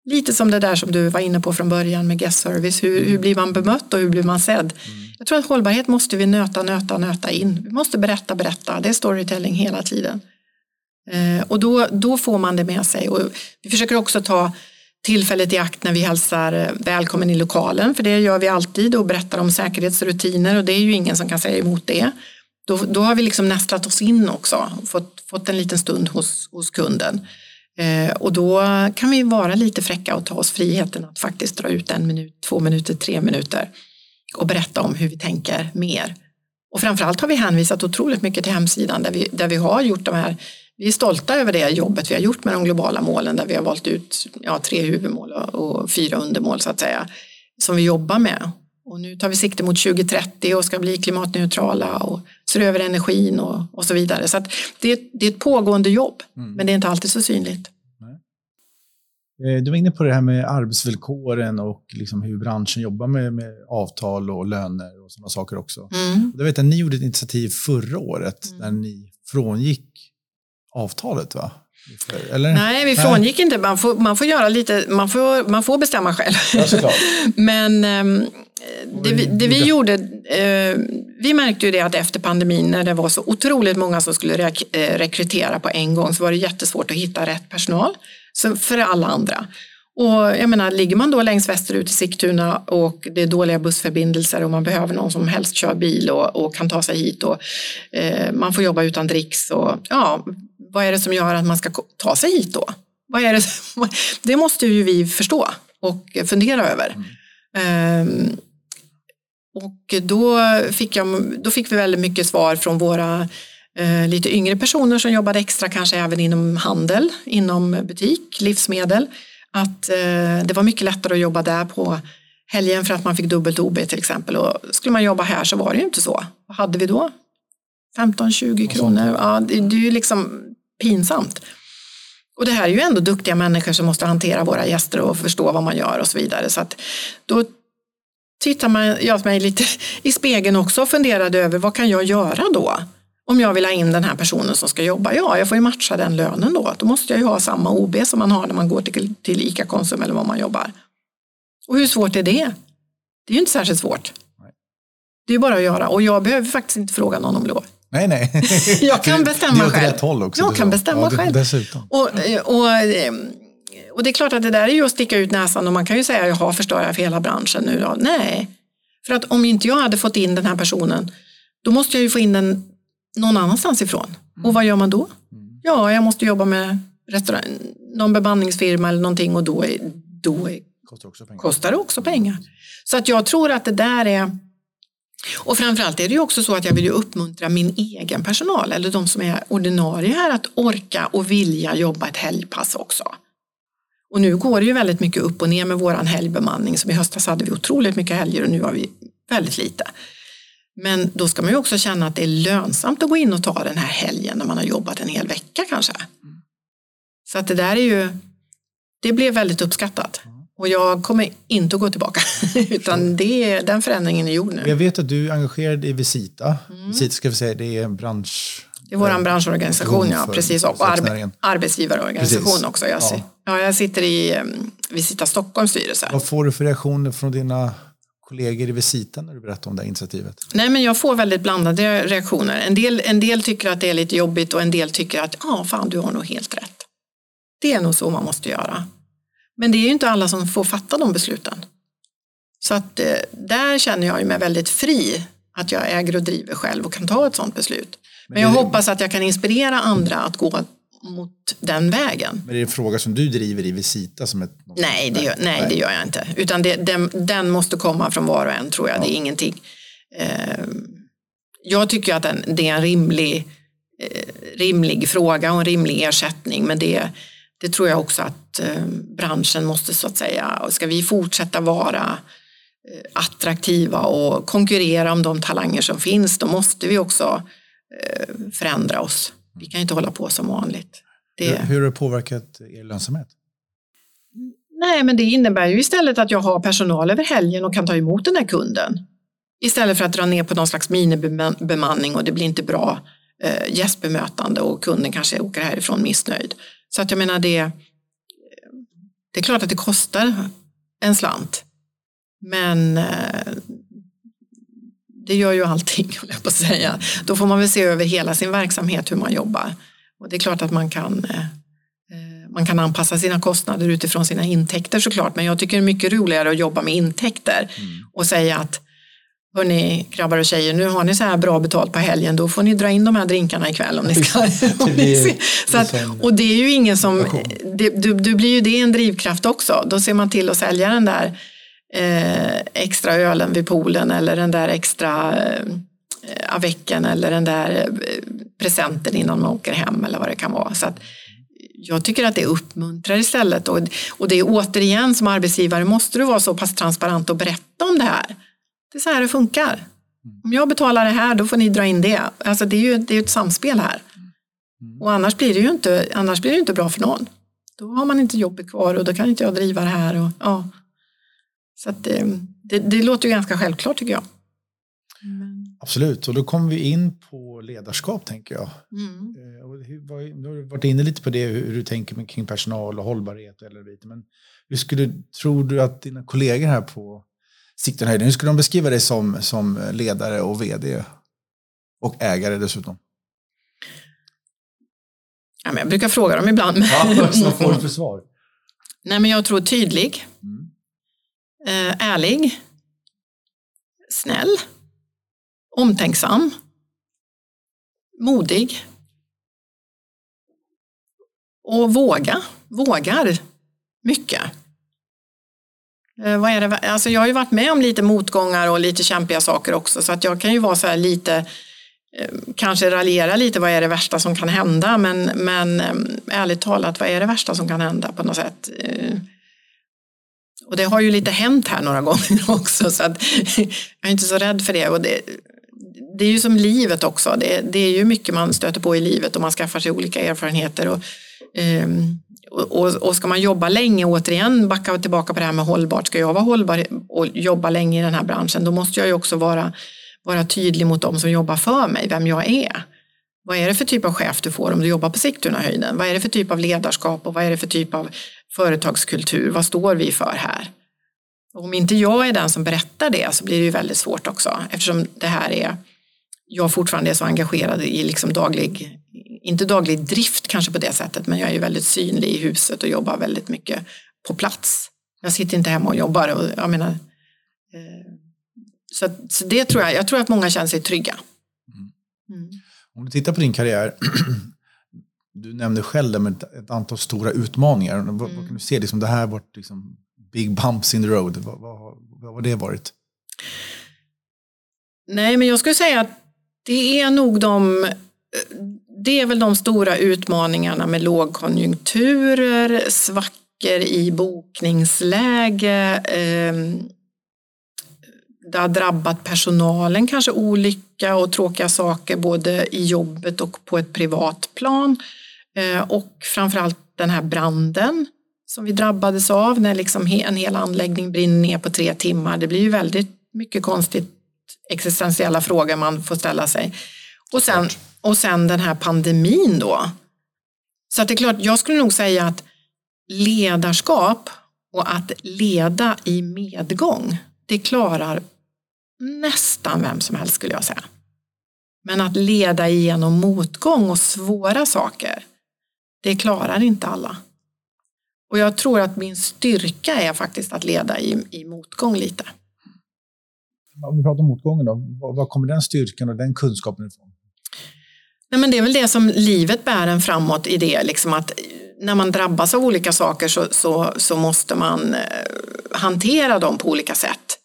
Lite som det där som du var inne på från början med guest service. Hur, hur blir man bemött och hur blir man sedd? Mm. Jag tror att hållbarhet måste vi nöta, nöta, nöta in. Vi måste berätta, berätta. Det är storytelling hela tiden. Eh, och då, då får man det med sig. Och vi försöker också ta tillfället i akt när vi hälsar eh, välkommen i lokalen, för det gör vi alltid och berättar om säkerhetsrutiner och det är ju ingen som kan säga emot det. Då, då har vi liksom nästlat oss in också och fått, fått en liten stund hos, hos kunden. Eh, och då kan vi vara lite fräcka och ta oss friheten att faktiskt dra ut en minut, två minuter, tre minuter och berätta om hur vi tänker mer. Och framförallt har vi hänvisat otroligt mycket till hemsidan där vi, där vi har gjort de här vi är stolta över det jobbet vi har gjort med de globala målen där vi har valt ut ja, tre huvudmål och, fyra undermål så att säga som vi jobbar med. Och nu tar vi sikte mot 2030 och ska bli klimatneutrala och ser över energin och, och så vidare. Så det, är, det är ett pågående jobb, mm. men det är inte alltid så synligt. Eh, du var inne på det här med arbetsvillkoren och liksom hur branschen jobbar med, med avtal och löner och sådana saker också. Mm. Jag vet att ni gjorde ett initiativ förra året mm. där ni frångick avtalet va? Eller? Nej, vi frångick Nej. inte. Man får, man får göra lite, man får, man får bestämma själv. Ja, Men um, det, vi, det vi gjorde, uh, vi märkte ju det att efter pandemin när det var så otroligt många som skulle rek eh, rekrytera på en gång så var det jättesvårt att hitta rätt personal för alla andra. Och jag menar, ligger man då längst västerut i Sigtuna och det är dåliga bussförbindelser och man behöver någon som helst kör bil och, och kan ta sig hit och eh, man får jobba utan dricks och ja, vad är det som gör att man ska ta sig hit då? Vad är det, det måste ju vi förstå och fundera över. Mm. Um, och då fick, jag, då fick vi väldigt mycket svar från våra eh, lite yngre personer som jobbade extra kanske även inom handel, inom butik, livsmedel. Att eh, det var mycket lättare att jobba där på helgen för att man fick dubbelt OB till exempel. Och skulle man jobba här så var det ju inte så. Vad hade vi då? 15-20 kronor. Ja, det, det är ju liksom pinsamt. Och det här är ju ändå duktiga människor som måste hantera våra gäster och förstå vad man gör och så vidare. Så att då tittar man, jag mig lite i spegeln också och funderade över vad kan jag göra då? Om jag vill ha in den här personen som ska jobba, ja jag får ju matcha den lönen då. Då måste jag ju ha samma OB som man har när man går till, till ICA Konsum eller var man jobbar. Och hur svårt är det? Det är ju inte särskilt svårt. Det är bara att göra och jag behöver faktiskt inte fråga någon om lov. Nej, nej. jag kan bestämma själv. Rätt håll också, jag kan bestämma ja, själv. Dessutom. Och, och, och det är klart att det där är ju att sticka ut näsan och man kan ju säga jaha, förstör jag för hela branschen nu då? Nej, för att om inte jag hade fått in den här personen då måste jag ju få in den någon annanstans ifrån. Och vad gör man då? Mm. Ja, jag måste jobba med restaurang, någon bemanningsfirma eller någonting och då, är, då är, kostar, också kostar det också pengar. Så att jag tror att det där är och framförallt är det ju också så att jag vill ju uppmuntra min egen personal eller de som är ordinarie här att orka och vilja jobba ett helgpass också. Och nu går det ju väldigt mycket upp och ner med våran helgbemanning. Som i höstas hade vi otroligt mycket helger och nu har vi väldigt lite. Men då ska man ju också känna att det är lönsamt att gå in och ta den här helgen när man har jobbat en hel vecka kanske. Så att det där är ju, det blev väldigt uppskattat. Och jag kommer inte att gå tillbaka, utan det, den förändringen är gjord nu. Jag vet att du är engagerad i Visita. Mm. Visita ska vi säga, det är en bransch... Det är vår branschorganisation, ja, precis. Och arbe arbetsgivarorganisation precis. också. Jag, ja. ja. jag sitter i um, Visita Stockholms styrelse. Vad får du för reaktioner från dina kollegor i Visita när du berättar om det här initiativet? Nej, men jag får väldigt blandade reaktioner. En del, en del tycker att det är lite jobbigt och en del tycker att ja, ah, fan, du har nog helt rätt. Det är nog så man måste göra. Men det är ju inte alla som får fatta de besluten. Så att eh, där känner jag mig väldigt fri att jag äger och driver själv och kan ta ett sådant beslut. Men, jag hoppas att jag kan inspirera andra att gå mot den vägen. Men det är en fråga som du driver i Visita? Som ett... nej, det gör, nej, det gör jag inte. Utan det, den, den, måste komma från var och en tror jag. Ja. Det är ingenting. Eh, jag tycker att den, det är en rimlig, eh, rimlig fråga och en rimlig ersättning. Men det, det tror jag också att eh, branschen måste så att säga, ska vi fortsätta vara attraktiva och konkurrera om de talanger som finns, då måste vi också förändra oss. Vi kan inte hålla på som vanligt. Det... Hur, har det påverkat er lönsamhet? Nej, men det innebär ju istället att jag har personal över helgen och kan ta emot den här kunden. Istället för att dra ner på någon slags minibemanning och det blir inte bra eh, gästbemötande och kunden kanske åker härifrån missnöjd. Så att jag menar det, det är klart att det kostar en slant. Men eh, det gör ju allting, jag på att säga. Då får man väl se över hela sin verksamhet hur man jobbar. Och det är klart att man kan eh, man kan anpassa sina kostnader utifrån sina intäkter såklart, men jag tycker det är mycket roligare att jobba med intäkter mm. och säga att Hörni grabbar och tjejer, nu har ni så här bra betalt på helgen, då får ni dra in de här drinkarna ikväll om ni ska. om ni så att, och det är ju ingen som, det, du, du blir ju det en drivkraft också. Då ser man till att sälja den där eh, extra ölen vid poolen eller den där extra eh, avecken eller den där eh, presenten innan man åker hem eller vad det kan vara. Så att, jag tycker att det uppmuntrar istället och, och det är återigen som arbetsgivare måste du vara så pass transparent och berätta om det här. Det är så här det funkar. Om jag betalar det här då får ni dra in det. Alltså det är ju det är ett samspel här. Och annars blir, det ju inte, annars blir det inte bra för någon. Då har man inte jobbet kvar och då kan inte jag driva det här. Och, ja. Så att det, det, det låter ju ganska självklart tycker jag. Absolut, och då kommer vi in på ledarskap tänker jag. Mm. Eh, och hur, nu har du varit inne lite på det, hur du tänker kring personal och hållbarhet. Eller lite. Men hur skulle, tror du att dina kollegor här på Sigtunahöjden, hur skulle de beskriva dig som, som ledare och vd? Och ägare dessutom. Ja, men jag brukar fråga dem ibland. Ja, vad får du för svar? Nej, men jag tror tydlig, mm. eh, ärlig, snäll omtänksam, modig och våga, vågar mycket. Eh, vad är det? Alltså jag har ju varit med om lite motgångar och lite kämpiga saker också så att jag kan ju vara så här lite eh, kanske raljera lite, vad är det värsta som kan hända? Men, men eh, ärligt talat, vad är det värsta som kan hända på något sätt? Och det har ju lite hänt här några gånger också så att jag är inte så rädd för det. Och det det är ju som livet också. Det, det, är ju mycket man stöter på i livet och man skaffar sig olika erfarenheter. Och, um, och, och, ska man jobba länge, återigen backa tillbaka på det här med hållbart, ska jag vara hållbar och jobba länge i den här branschen, då måste jag ju också vara, vara tydlig mot dem som jobbar för mig, vem jag är. Vad är det för typ av chef du får om du jobbar på Sigtunahöjden? Vad är det för typ av ledarskap och vad är det för typ av företagskultur? Vad står vi för här? Och om inte jag är den som berättar det så blir det ju väldigt svårt också eftersom det här är jag fortfarande är så engagerad i liksom daglig, inte daglig drift kanske på det sättet, men jag är väldigt synlig i huset och jobbar väldigt mycket på plats. Jag sitter inte hemma och jobbar. Och, jag menar, eh, så, så, det tror jag, jag tror att många känner sig trygga. Mm. Om du tittar på din karriär, du nämnde själv med ett, antal stora utmaningar. Vad, vad mm. kan du se, liksom, det här varit liksom, big bumps in the road. Vad, vad, vad har det varit? Nej, men jag skulle säga att det är nog de det är väl de stora utmaningarna med lågkonjunkturer, svackor i bokningsläge. Ehm, det har drabbat personalen, kanske olycka och tråkiga saker både i jobbet och på ett privat plan. Eh, och framförallt den här branden som vi drabbades av när liksom en hel anläggning brinner ner på tre timmar. Det blir ju väldigt mycket konstigt existentiella frågor man får ställa sig. Och sen, och sen den här pandemin då. Så att det är klart, jag skulle nog säga att ledarskap och att leda i medgång, det klarar nästan vem som helst skulle jag säga. Men att leda igenom motgång och svåra saker, det klarar inte alla. Och jag tror att min styrka är faktiskt att leda i, i motgång lite om vi pratar om motgången då, var kommer den styrkan och den kunskapen ifrån? Nej, men det är väl det som livet bär en framåt i det, liksom att när man drabbas av olika saker så, så, så måste man eh, hantera dem på olika sätt.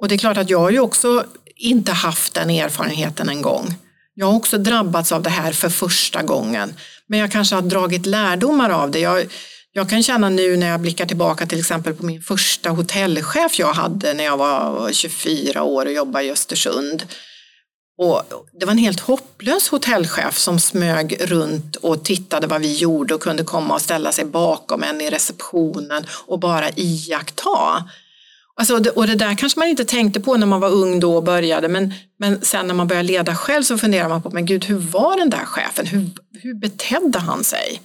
Och det är klart att jag har ju också inte haft den erfarenheten en gång. Jag har också drabbats av det här för första gången. Men jag kanske har dragit lärdomar av det. Jag, Jag kan känna nu när jag blickar tillbaka till exempel på min första hotellchef jag hade när jag var 24 år och jobbade i Östersund. Och det var en helt hopplös hotellchef som smög runt och tittade vad vi gjorde och kunde komma och ställa sig bakom en i receptionen och bara iaktta. Alltså, och det där kanske man inte tänkte på när man var ung då och började men, men sen när man började leda själv så funderar man på, men gud hur var den där chefen? Hur, hur betedde han sig?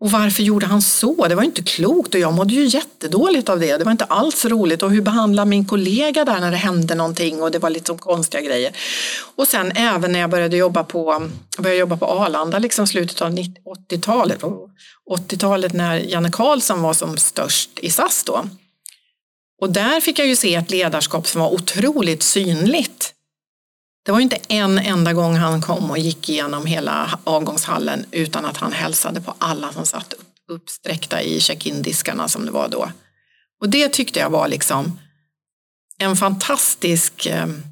Och varför gjorde han så? Det var inte klokt och jag mådde ju jättedåligt av det. Det var inte alls roligt. Och hur behandlade min kollega där när det hände någonting och det var lite konstiga grejer. Och sen även när jag började jobba på, började jobba på Arlanda, liksom slutet av 80-talet. 80-talet när Janne Karlsson var som störst i SAS då. Och där fick jag ju se ett ledarskap som var otroligt synligt. Det var inte en enda gång han kom och gick igenom hela avgångshallen utan att han hälsade på alla som satt uppsträckta i check-in-diskarna som det var då. Och det tyckte jag var liksom en fantastisk ehm,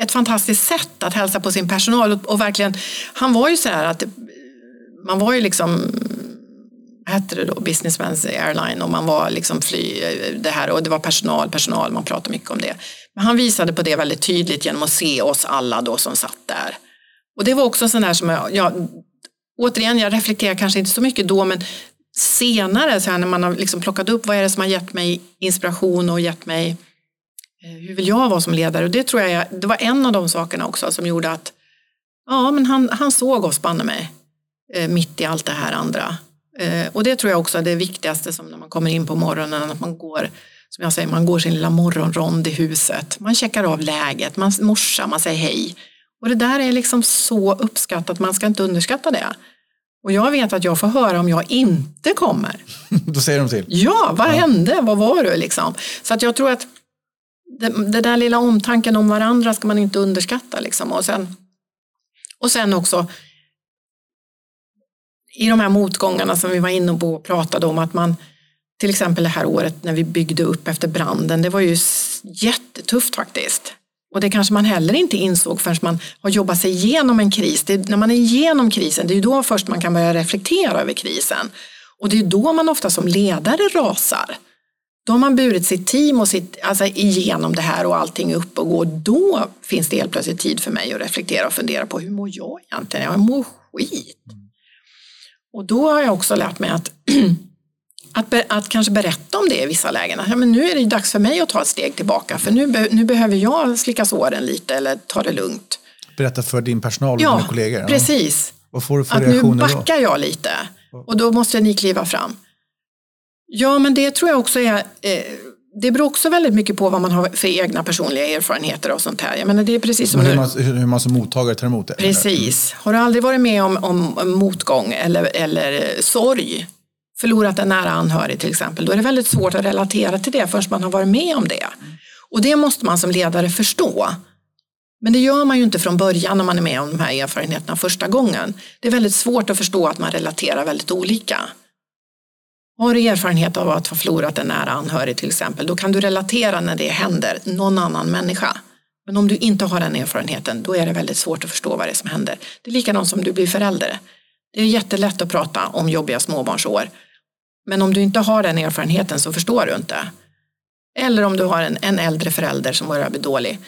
ett fantastiskt sätt att hälsa på sin personal och verkligen, han var ju så här att man var ju liksom hette det då, businessmans Airline och man var liksom fly, eh, det här och det var personal, personal, man pratade mycket om det. Men han visade på det väldigt tydligt genom att se oss alla då som satt där. Och det var också sån där som jag, jag återigen, jag reflekterar kanske inte så mycket då, men senare så här, när man har liksom plockat upp vad är det som har gett mig inspiration och gett mig eh, hur vill jag vara som ledare? Och det tror jag, det var en av de sakerna också som gjorde att ja, men han, han såg oss banne mig eh, mitt i allt det här andra. Eh, och det tror jag också är det viktigaste som när man kommer in på morgonen, att man går som jag säger, man går sin lilla morgonrond i huset. Man checkar av läget, man morsar, man säger hej. Och det där är liksom så uppskattat, man ska inte underskatta det. Och jag vet att jag får höra om jag inte kommer. Då säger de till? Ja, vad ja. hände? Vad var du? Liksom. Så att jag tror att det, det, där lilla omtanken om varandra ska man inte underskatta. Liksom. Och, sen, och sen också i de här motgångarna som vi var inne på och pratade om att man till exempel det här året när vi byggde upp efter branden, det var ju jättetufft faktiskt. Och det kanske man heller inte insåg förrän man har jobbat sig igenom en kris. Det är, när man är igenom krisen, det är ju då först man kan börja reflektera över krisen. Och det är då man ofta som ledare rasar. Då har man burit sitt team och sitt, alltså igenom det här och allting upp och går. Då finns det helt plötsligt tid för mig att reflektera och fundera på hur mår jag egentligen? Jag mår skit. Och då har jag också lärt mig att, att, att kanske berätta om det i vissa lägen. Ja, men nu är det dags för mig att ta ett steg tillbaka för nu, be, nu behöver jag slicka såren lite eller ta det lugnt. Berätta för din personal och ja, dina kollegor? Ja, precis. Vad får du för att reaktioner nu backar då? jag lite och då måste ni kliva fram. Ja, men det tror jag också är eh, det beror också väldigt mycket på vad man har för egna personliga erfarenheter och sånt här. Jag menar, det är precis som hur, man, hur man som mottagare tar emot det. Precis. Har du aldrig varit med om, om motgång eller, eller sorg, förlorat en nära anhörig till exempel, då är det väldigt svårt att relatera till det förrän man har varit med om det. Och det måste man som ledare förstå. Men det gör man ju inte från början när man är med om de här erfarenheterna första gången. Det är väldigt svårt att förstå att man relaterar väldigt olika. Har du erfarenhet av att ha förlorat en nära anhörig till exempel, då kan du relatera när det händer någon annan människa. Men om du inte har den erfarenheten, då är det väldigt svårt att förstå vad det är som händer. Det är likadant som du blir förälder. Det är jättelätt att prata om jobbiga småbarnsår. Men om du inte har den erfarenheten så förstår du inte. Eller om du har en, en äldre förälder som börjar bli dålig.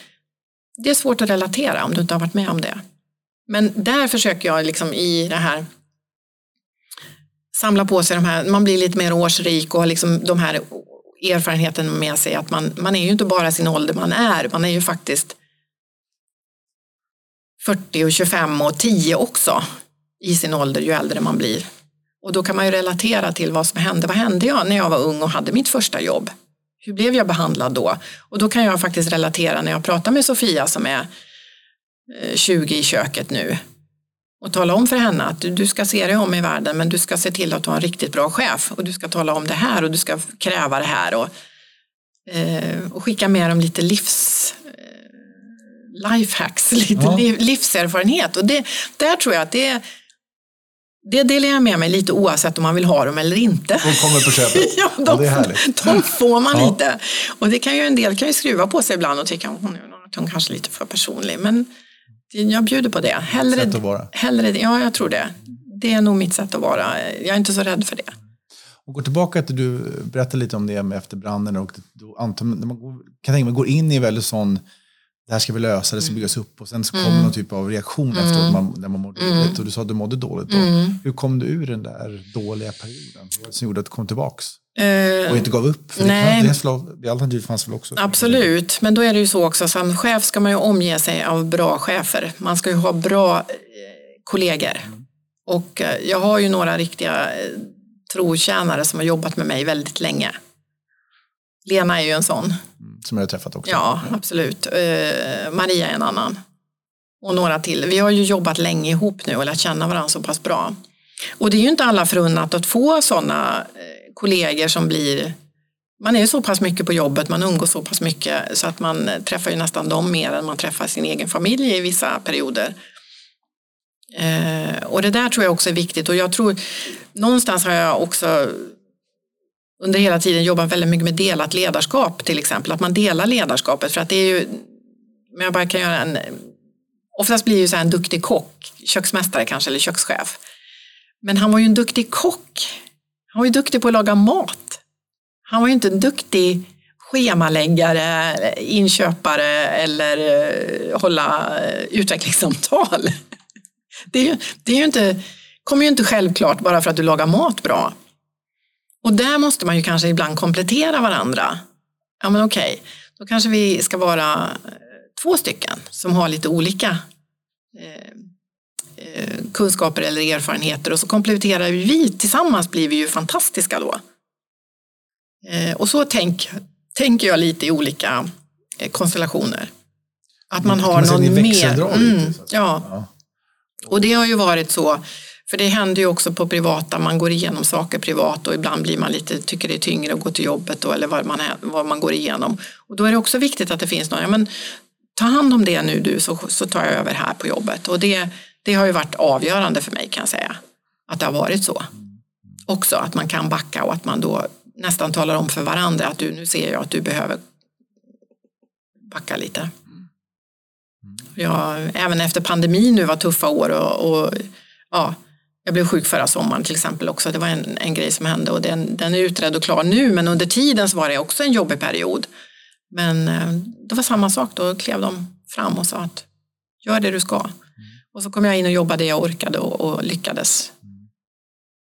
Det är svårt att relatera om du inte har varit med om det. Men där försöker jag liksom i det här samla på sig de här, man blir lite mer årsrik och har liksom de här erfarenheten med sig att man, man är ju inte bara sin ålder man är, man är ju faktiskt 40 och 25 och 10 också i sin ålder ju äldre man blir. Och då kan man ju relatera till vad som hände. Vad hände jag när jag var ung och hade mitt första jobb? Hur blev jag behandlad då? Och då kan jag faktiskt relatera när jag pratar med Sofia som är eh, 20 i köket nu och tala om för henne att du, du ska se dig om i världen men du ska se till att har en riktigt bra chef och du ska tala om det här och du ska kräva det här och, eh, och skicka med dem lite livs eh, lifehacks, lite ja. livserfarenhet och det, där tror jag att det det delar jag med mig lite oavsett om man vill ha dem eller inte. De kommer på köpet. ja, de, ja, det är härligt. de får man ja. inte. Och det kan ju en del kan ju skruva på sig ibland och tycka att hon är kanske lite för personlig. Men jag bjuder på det. Hellre, Sätt att vara. hellre, ja, jag tror det. det är nog mitt sätt att vara. Jag är inte så rädd för det. Och gå tillbaka till, du berättade lite om det med efter branden och då antar, man går, kan tänka mig går in i väldigt sån det här ska vi lösa, det ska byggas upp och sen så kommer mm. någon typ av reaktion mm. efteråt man, när man mår dåligt. Mm. Och du sa att du mådde dåligt då. Mm. Hur kom du ur den där dåliga perioden? Vad som gjorde att du kom tillbaks? Uh, och inte gav upp? För nej. det, alternativ fanns väl också? Absolut, men då är det ju så också, som chef ska man ju omge sig av bra chefer. Man ska ju ha bra eh, kollegor. Mm. Och eh, jag har ju några riktiga eh, trotjänare som har jobbat med mig väldigt länge. Lena är ju en sån. Mm, som jag har träffat också. Ja, absolut. Maria är en annan. Och några till. Vi har ju jobbat länge ihop nu och lärt känna varandra så pass bra. Och det är ju inte alla förunnat att få sådana kollegor som blir man är ju så pass mycket på jobbet, man umgås så pass mycket så att man träffar ju nästan dem mer än man träffar sin egen familj i vissa perioder. Eh, och det där tror jag också är viktigt och jag tror någonstans har jag också under hela tiden jobbat väldigt mycket med delat ledarskap till exempel, att man delar ledarskapet för att det är ju, men jag bara kan göra en, oftast blir ju så en duktig kock, köksmästare kanske eller kökschef. Men han var ju en duktig kock. Han var ju duktig på att laga mat. Han var ju inte en duktig schemaläggare, inköpare eller eh, hålla eh, utvecklingssamtal. Det, det är ju inte, kommer ju inte självklart bara för att du lagar mat bra. Och där måste man ju kanske ibland komplettera varandra. Ja men okej, okay, då kanske vi ska vara eh, två stycken som har lite olika eh, kunskaper eller erfarenheter och så kompletterar vi tillsammans blir vi ju fantastiska då. Eh, och så tänk, tänker jag lite i olika eh, konstellationer. Att man har man någon mer. Mm, ja. ja. Och det har ju varit så, för det händer ju också på privata, man går igenom saker privat och ibland blir man lite, tycker det är tyngre att gå till jobbet då, eller vad man, är, vad man går igenom. Och då är det också viktigt att det finns någon, ja men ta hand om det nu du så, så tar jag över här på jobbet. Och det, det har ju varit avgörande för mig kan jag säga, att det har varit så. Också att man kan backa och att man då nästan talar om för varandra att du, nu ser jag att du behöver backa lite. Jag, även efter pandemin nu var tuffa år och, och, ja, jag blev sjuk förra sommaren till exempel också. Det var en, en grej som hände och den, den är utredd och klar nu men under tiden så var det också en jobbig period. Men eh, det var samma sak, då klev de fram och sa att gör det du ska. Och så kom jag in och jobbade det jag orkade och, och lyckades.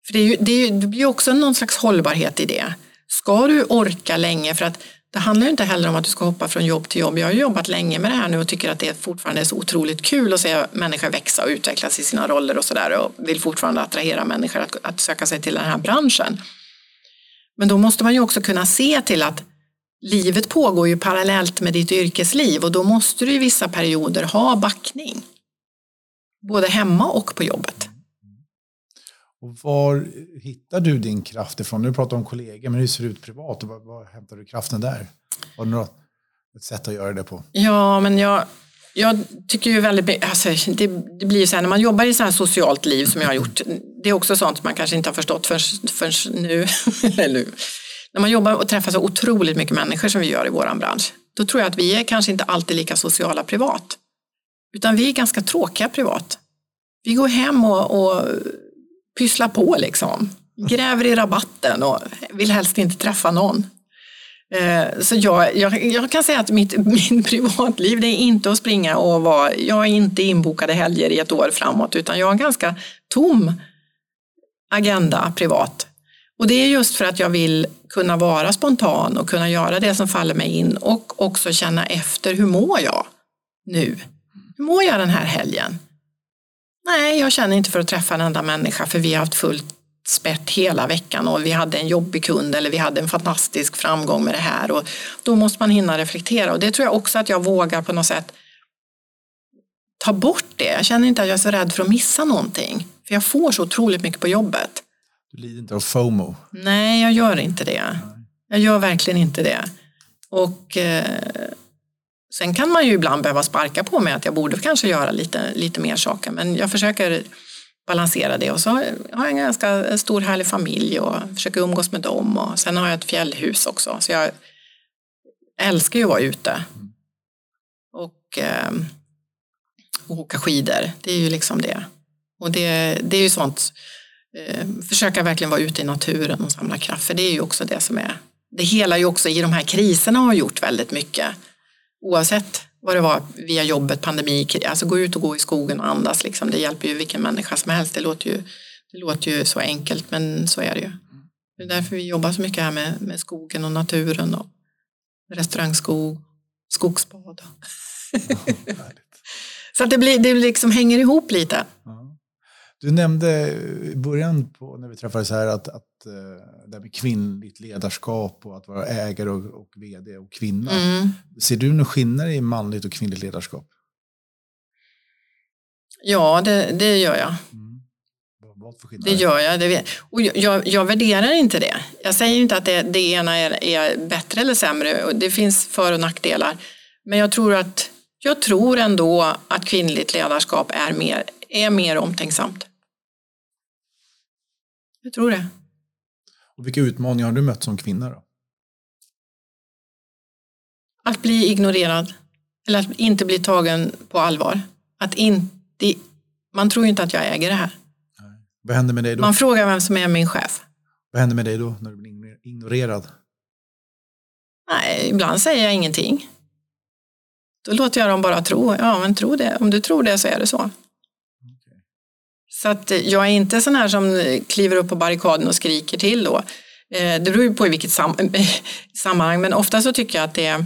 För det, är ju, det, är, det blir också någon slags hållbarhet i det. Ska du orka länge för att det handlar inte heller om att du ska hoppa från jobb till jobb. Jag har jobbat länge med det här nu och tycker att det fortfarande är så otroligt kul att se människor växa och utvecklas i sina roller och sådär och vill fortfarande attrahera människor att, att söka sig till den här branschen. Men då måste man ju också kunna se till att livet pågår ju parallellt med ditt yrkesliv och då måste du i vissa perioder ha backning. Både hemma och på jobbet. Och var hittar du din kraft ifrån? Nu pratar om kollegor, men hur ser det ut privat? Och var, var hämtar du kraften där? Har du något ett sätt att göra det på? Ja, men jag, jag tycker ju väldigt alltså, det, det blir ju så här när man jobbar i så här socialt liv som jag har gjort. Det är också sånt man kanske inte har förstått förrän, förrän nu. nu. När man jobbar och träffar så otroligt mycket människor som vi gör i vår bransch. Då tror jag att vi är kanske inte alltid lika sociala privat. Utan vi är ganska tråkiga privat. Vi går hem och, och pysslar på liksom. Gräver i rabatten och vill helst inte träffa någon. Eh, så jag, jag, jag, kan säga att mitt, mitt privatliv det är inte att springa och vara, jag är inte inbokade helger i ett år framåt utan jag har en ganska tom agenda privat. Och det är just för att jag vill kunna vara spontan och kunna göra det som faller mig in och också känna efter hur mår jag nu? Hur mår jag den här helgen? Nej, jag känner inte för att träffa en enda människa för vi har haft fullt spätt hela veckan och vi hade en jobbig kund eller vi hade en fantastisk framgång med det här och då måste man hinna reflektera och det tror jag också att jag vågar på något sätt ta bort det. Jag känner inte att jag är så rädd för att missa någonting för jag får så otroligt mycket på jobbet. Du lider inte av FOMO? Nej, jag gör inte det. Jag gör verkligen inte det. Och eh, Sen kan man ju ibland behöva sparka på mig att jag borde kanske göra lite, lite mer saker men jag försöker balansera det och så har jag en ganska stor härlig familj och försöker umgås med dem och sen har jag ett fjällhus också så jag älskar ju att vara ute och, eh, och åka skidor. Det är ju liksom det. Och det, det är ju sånt, eh, försöka verkligen vara ute i naturen och samla kraft, för det är ju också det som är, det hela ju också i de här kriserna har gjort väldigt mycket. Oavsett vad det var via jobbet, pandemi, alltså gå ut och gå i skogen och andas, liksom. det hjälper ju vilken människa som helst. Det låter ju, det låter ju så enkelt, men så är det ju. Det är därför vi jobbar så mycket här med, med skogen och naturen och restaurangskog, skogsbad. så att det, blir, det liksom hänger ihop lite. Ja. Du nämnde i början på, när vi träffades här att, att uh, det här med kvinnligt ledarskap och att vara ägare och, och vd och kvinna. Mm. Ser du någon skillnad i manligt och kvinnligt ledarskap? Ja, det, det gör jag. Mm. Det gör jag. Det och jag, jag, värderar inte det. Jag säger inte att det, det ena är, är bättre eller sämre. Det finns för och nackdelar. Men jag tror, att, jag tror ändå att kvinnligt ledarskap är mer, är mer omtänksamt. Jag tror det. Och vilka utmaningar har du mött som kvinna? Då? Att bli ignorerad. Eller att inte bli tagen på allvar. Att inte, man tror ju inte att jag äger det här. Vad händer med dig då? Man frågar vem som är min chef. Vad händer med dig då när du blir ignorerad? Nej, ibland säger jag ingenting. Då låter jag dem bara tro. Ja, men tro det. Om du tror det så är det så. Så att jag är inte sån här som eh, kliver upp på barrikaden och skriker till då. Eh, det beror ju på i vilket sam sammanhang, men ofta så tycker jag att det är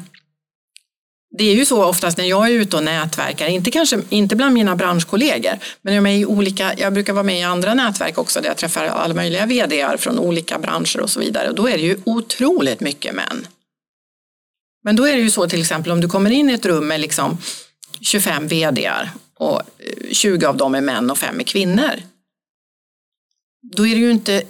det är ju så oftast när jag är ute och nätverkar, inte kanske inte bland mina branschkollegor, men jag, är i olika, jag brukar vara med i andra nätverk också där jag träffar alla möjliga vd från olika branscher och så vidare och då är det ju otroligt mycket män. Men då är det ju så till exempel om du kommer in i ett rum med liksom 25 vd och 20 av dem är män och 5 är kvinnor. Då är det ju inte,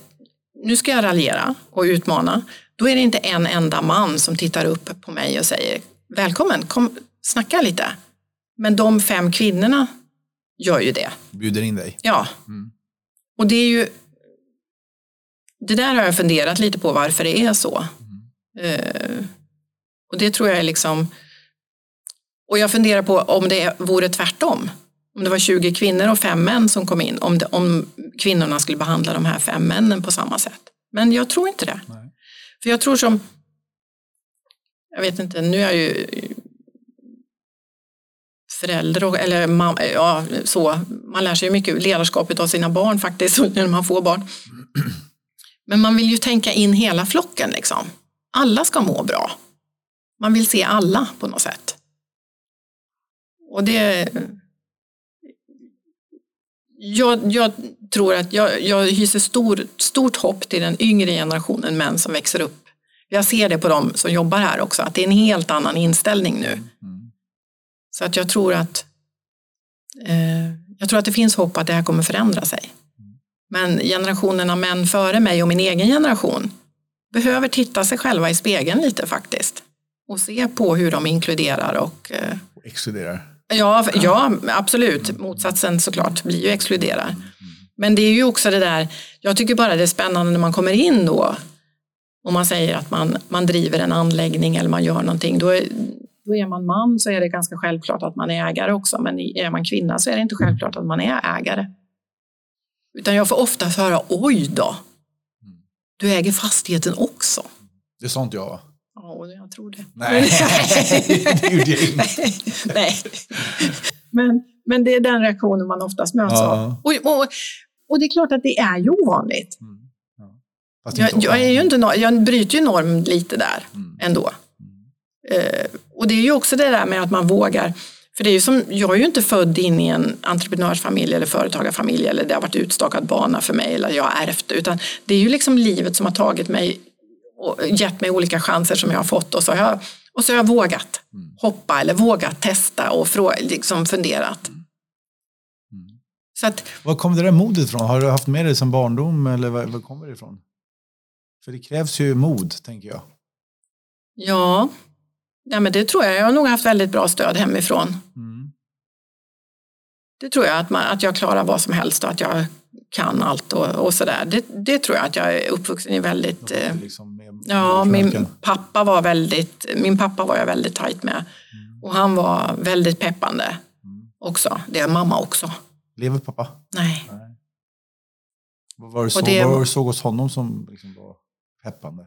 nu ska jag raljera och utmana, då är det inte en enda man som tittar upp på mig och säger välkommen, kom, snacka lite. Men de fem kvinnorna gör ju det. Bjuder in dig? Ja. Mm. Och det är ju, det där har jag funderat lite på varför det är så. Mm. Uh, och det tror jag är liksom, och jag funderar på om det vore tvärtom. Om det var 20 kvinnor och fem män som kom in, om, det, om kvinnorna skulle behandla de här fem männen på samma sätt. Men jag tror inte det. Nej. För jag tror som jag vet inte, nu är jag ju förälder, eller man, ja, så, man lär sig mycket ledarskapet av sina barn faktiskt, när man får barn. Men man vill ju tänka in hela flocken liksom. Alla ska må bra. Man vill se alla på något sätt. Och det... Jag, jag tror att jag, jag hyser stor, stort hopp till den yngre generationen män som växer upp jag ser det på dem som jobbar här också, att det är en helt annan inställning nu. Mm. Så att jag tror att eh, jag tror att det finns hopp att det här kommer förändra sig. Men generationerna män före mig och min egen generation behöver titta sig själva i spegeln lite faktiskt. Och se på hur de inkluderar och eh, exkluderar. Ja, ja, absolut. Motsatsen såklart blir ju exkluderar. Men det är ju också det där, jag tycker bara det är spännande när man kommer in då om man säger att man, man driver en anläggning eller man gör någonting, då är, då är man man så är det ganska självklart att man är ägare också. Men är man kvinna så är det inte självklart att man är ägare. Utan jag får ofta höra, oj då, du äger fastigheten också. Det sa inte jag Ja, jag tror det. Nej, det gjorde jag inte. Nej. Men, men det är den reaktionen man oftast möts ja. av. Och, och, och, det är klart att det är ju ovanligt. Mm. Jag, jag, är ju inte, jag bryter ju norm lite där mm. ändå. Mm. Eh, och det är ju också det där med att man vågar. För det är ju som, jag är ju inte född in i en entreprenörsfamilj eller företagarfamilj eller det har varit utstakad bana för mig eller jag har ärvt. Utan det är ju liksom livet som har tagit mig och gett mig olika chanser som jag har fått och så har jag, och så har jag vågat mm. hoppa eller vågat testa och frå, liksom funderat. Mm. mm. Så att, var kom det där modet ifrån? Har du haft med dig som barndom eller var, var kommer det ifrån? För det krävs ju mod, tänker jag. Ja, ja men det tror jag. Jag har nog haft väldigt bra stöd hemifrån. Mm. Det tror jag, att, man, att jag klarar vad som helst och att jag kan allt och, och sådär. Det, det tror jag att jag är uppvuxen i väldigt... Eh, liksom med, med ja, min pappa var väldigt, min pappa var jag väldigt tajt med. Mm. Och han var väldigt peppande mm. också. Det är mamma också. Lever pappa? Nej. Nej. Vad var det, så, det vad var- var det såg hos honom som liksom var peppande?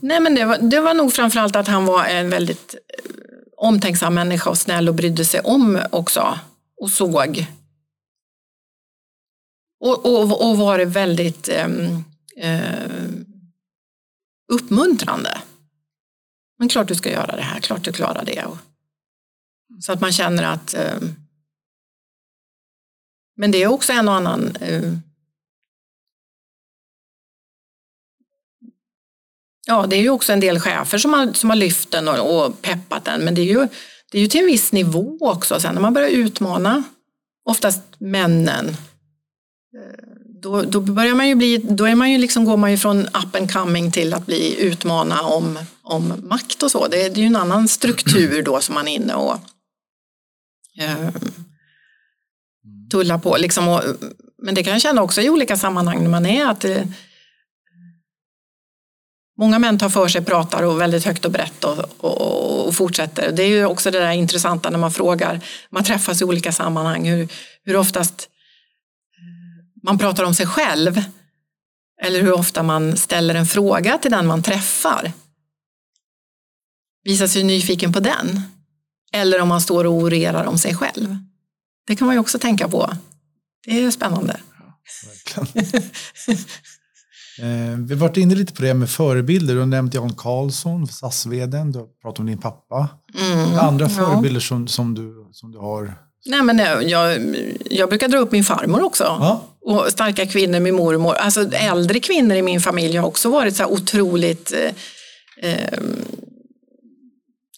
Nej, men det var, det var nog framförallt att han var en väldigt eh, omtänksam människa och snäll och brydde sig om också. Och såg. Och, och, och var väldigt ehm, eh, uppmuntrande. Men klart du ska göra det här, klart du klarar det. Och, så att man känner att eh, men det är också en och annan eh, Ja, det är ju också en del chefer som har, som har lyft den och, och peppat den, men det är, ju, det är ju till en viss nivå också. Sen när man börjar utmana, oftast männen, eh, då, då börjar man ju bli, då är man ju liksom, går man ju från up and coming till att bli utmana om, om makt och så. Det, är- det är ju en annan struktur då som man är inne och eh, tullar på. Liksom och, men det kan jag känna också i olika sammanhang när man är att eh, Många män tar för sig, pratar och väldigt högt och brett och, och, och fortsätter. Det är ju också det där intressanta när man frågar, man träffas i olika sammanhang, hur, hur oftast man pratar om sig själv eller hur ofta man ställer en fråga till den man träffar. Visar sig nyfiken på den. Eller om man står och orerar om sig själv. Det kan man ju också tänka på. Det är spännande. Verkligen. eh, vi har varit inne lite på det med förebilder. Du har nämnt Jan Karlsson, SAS-vdn. Du har pratat om din pappa. Mm, Andra ja. förebilder som, som, du, som du har? Nej, men eh, jag, jag brukar dra upp min farmor också. Ja. Och starka kvinnor, min mormor. Alltså äldre kvinnor i min familj har också varit så otroligt eh, eh,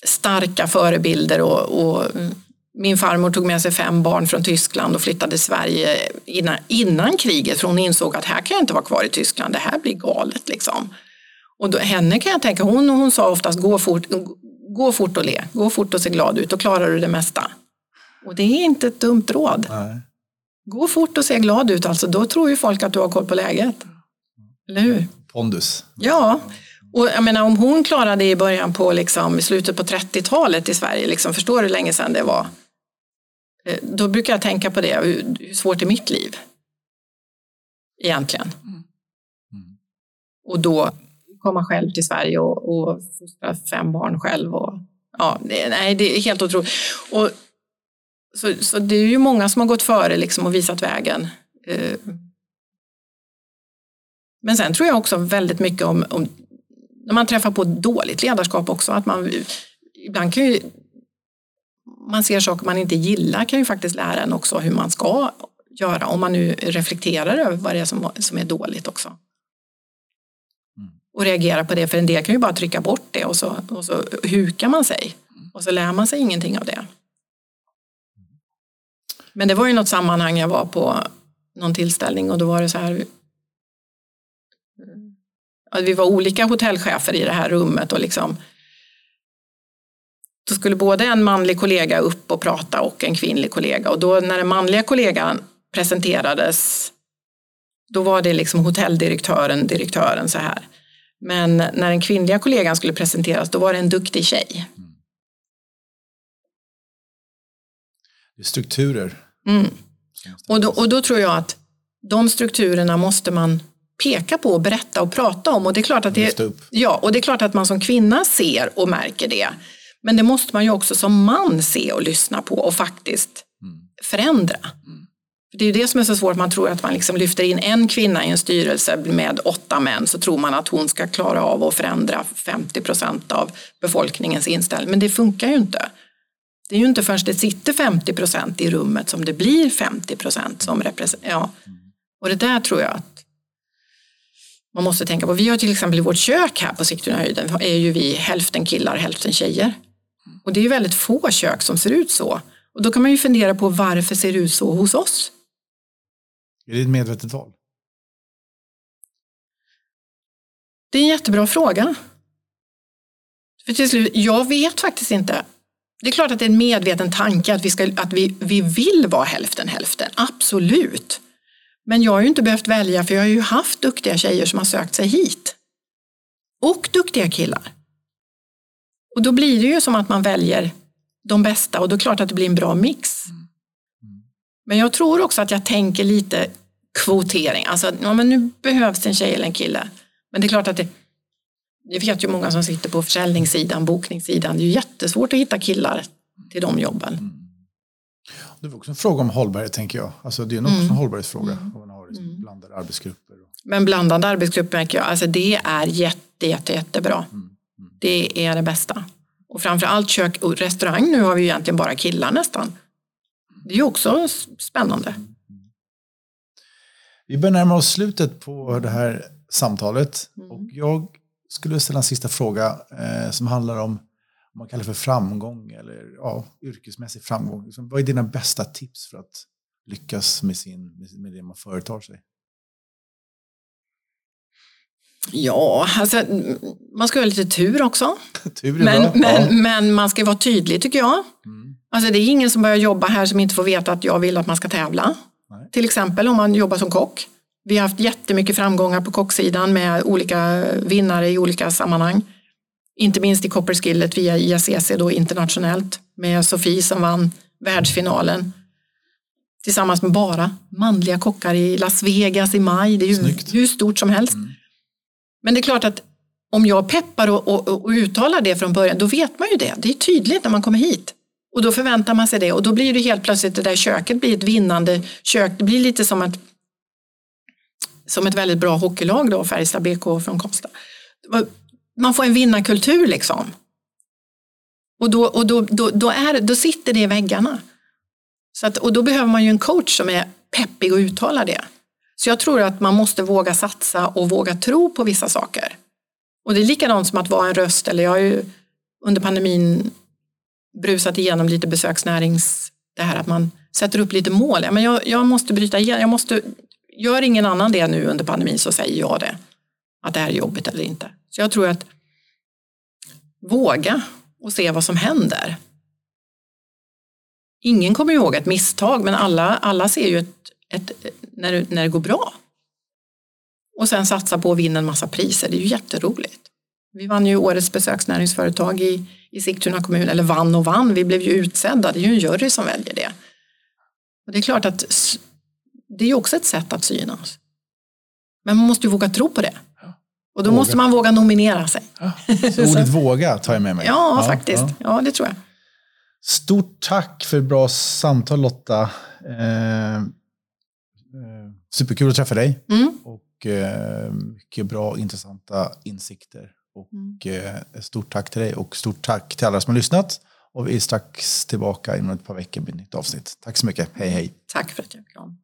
starka förebilder. Och, och min farmor tog med sig fem barn från Tyskland och flyttade till Sverige innan, innan kriget. För hon insåg att här kan jag inte vara kvar i Tyskland, det här blir galet. Liksom. Och då, henne kan jag tänka, hon, hon sa oftast gå fort, gå fort och le, gå fort och se glad ut, då klarar du det mesta. Och det är inte ett dumt råd. Nej. Gå fort och se glad ut, alltså, då tror ju folk att du har koll på läget. Eller hur? Pondus. Ja, och jag menar om hon klarade det i början på, liksom, i slutet på 30-talet i Sverige, liksom, förstår du hur länge sedan det var? Eh, Då brukar jag tänka på det, hur, svårt är mitt liv? Egentligen. Och då komma själv till Sverige och, och fostra fem barn själv. Och, ja, det, nej, det är helt otroligt. Och, så, så det är ju många som har gått före liksom och visat vägen. Eh, Men sen tror jag också väldigt mycket om, om när man träffar på dåligt ledarskap också, att man ibland kan ju man ser saker man inte gillar kan ju faktiskt lära en också hur man ska göra om man nu reflekterar över vad det är som, som är dåligt också. Och reagera på det, för en del kan ju bara trycka bort det och så, och så hukar man sig. Och så lär man sig ingenting av det. Men det var ju något sammanhang jag var på någon tillställning och då var det så här att vi var olika hotellchefer i det här rummet och liksom då skulle både en manlig kollega upp och prata och en kvinnlig kollega och då när den manliga kollegan presenterades då var det liksom hotelldirektören, direktören så här. Men när den kvinnliga kollegan skulle presenteras då var det en duktig tjej. Det är strukturer. Mm. Och, då, och då tror jag att de strukturerna måste man peka på berätta och prata om. Och det är klart att det, ja, och det är klart att man som kvinna ser och märker det. Men det måste man ju också som man se och lyssna på och faktiskt förändra. För Det är ju det som är så svårt, man tror att man liksom lyfter in en kvinna i en styrelse med åtta män så tror man att hon ska klara av att förändra 50 procent av befolkningens inställning. Men det funkar ju inte. Det är ju inte förrän det sitter 50 procent i rummet som det blir 50 procent som representerar. Ja. Och det där tror jag att man måste tänka på. Vi har till exempel i vårt kök här på Sigtunahöjden är ju vi hälften killar, hälften tjejer. Och det är ju väldigt få kök som ser ut så. Och då kan man ju fundera på varför ser det ut så hos oss? Är det ett medvetet val? Det är en jättebra fråga. För till slut, jag vet faktiskt inte. Det är klart att det är en medveten tanke att vi, ska, att vi, vi vill vara hälften hälften, absolut. Men jag har ju inte behövt välja för jag har ju haft duktiga tjejer som har sökt sig hit. Och duktiga killar. Och då blir det ju som att man väljer de bästa och då är det klart att det blir en bra mix. Men jag tror också att jag tänker lite kvotering. Alltså, ja, men nu behövs det en tjej eller en kille. Men det är klart att det, jag vet ju många som sitter på försäljningssidan, bokningssidan. Det är ju jättesvårt att hitta killar till de jobben. Mm. Det är också en fråga om hållbarhet tänker jag. Alltså, det är nog också mm. en hållbarhetsfråga. Mm. Om man har liksom mm. blandade arbetsgrupper. Men blandade arbetsgrupper märker jag, alltså det är jätte, jätte, jättebra. Mm. Det är det bästa. Och framförallt kök och restaurang, nu har vi ju egentligen bara killar nästan. Det är ju också spännande. Vi börjar närma oss slutet på det här samtalet. Mm. Och jag skulle ställa en sista fråga eh, som handlar om vad man kallar för framgång eller ja, yrkesmässig framgång. Liksom, vad är dina bästa tips för att lyckas med, sin, med det man företar sig? Ja, alltså, man ska ha lite tur också. tur men, bra. Men, ja. men man ska vara tydlig tycker jag. Mm. Alltså, det är ingen som börjar jobba här som inte får veta att jag vill att man ska tävla. Nej. Till exempel om man jobbar som kock. Vi har haft jättemycket framgångar på kocksidan med olika vinnare i olika sammanhang. Inte minst i Copperskillet via IACC då internationellt med Sofie som vann världsfinalen. Tillsammans med bara manliga kockar i Las Vegas i maj. Det är ju hur stort som helst. Mm. Men det är klart att om jag peppar och, och, och, uttalar det från början, då vet man ju det. Det är tydligt när man kommer hit. Och då förväntar man sig det och då blir det helt plötsligt det där köket blir ett vinnande kök. Det blir lite som ett, som ett väldigt bra hockeylag då, Färjestad BK från Kosta. Man får en vinnarkultur liksom. Och då, och då, då, då, är, då sitter det i väggarna. Så att, och då behöver man ju en coach som är peppig och uttalar det. Så jag tror att man måste våga satsa och våga tro på vissa saker. Och det är likadant som att vara en röst, eller jag har ju under pandemin brusat igenom lite besöksnärings, det här att man sätter upp lite mål. men jag, jag måste bryta igenom, jag måste, gör ingen annan det nu under pandemin så säger jag det. Att det här är jobbigt eller inte. Så jag tror att våga och se vad som händer. Ingen kommer ihåg ett misstag men alla, alla ser ju ett, ett, när, det, när det går bra. Och sen satsa på att vinna en massa priser, det är ju jätteroligt. Vi vann ju årets besöksnäringsföretag i, i Sigtuna kommun, eller vann och vann, vi blev ju utsedda, det är ju en jury som väljer det. Och det är klart att det är ju också ett sätt att synas. Men man måste ju våga tro på det. Och då våga. måste man våga nominera sig. Ja. Så ordet våga tar jag med mig. Ja, ja faktiskt. Ja. ja. det tror jag. Stort tack för ett bra samtal Lotta. Eh, superkul att träffa dig. Mm. Och eh, mycket bra intressanta insikter. Och mm. eh, stort tack till dig och stort tack till alla som har lyssnat. Och vi är strax tillbaka inom ett par veckor med ett nytt avsnitt. Tack så mycket. Hej hej. Tack för att jag kom.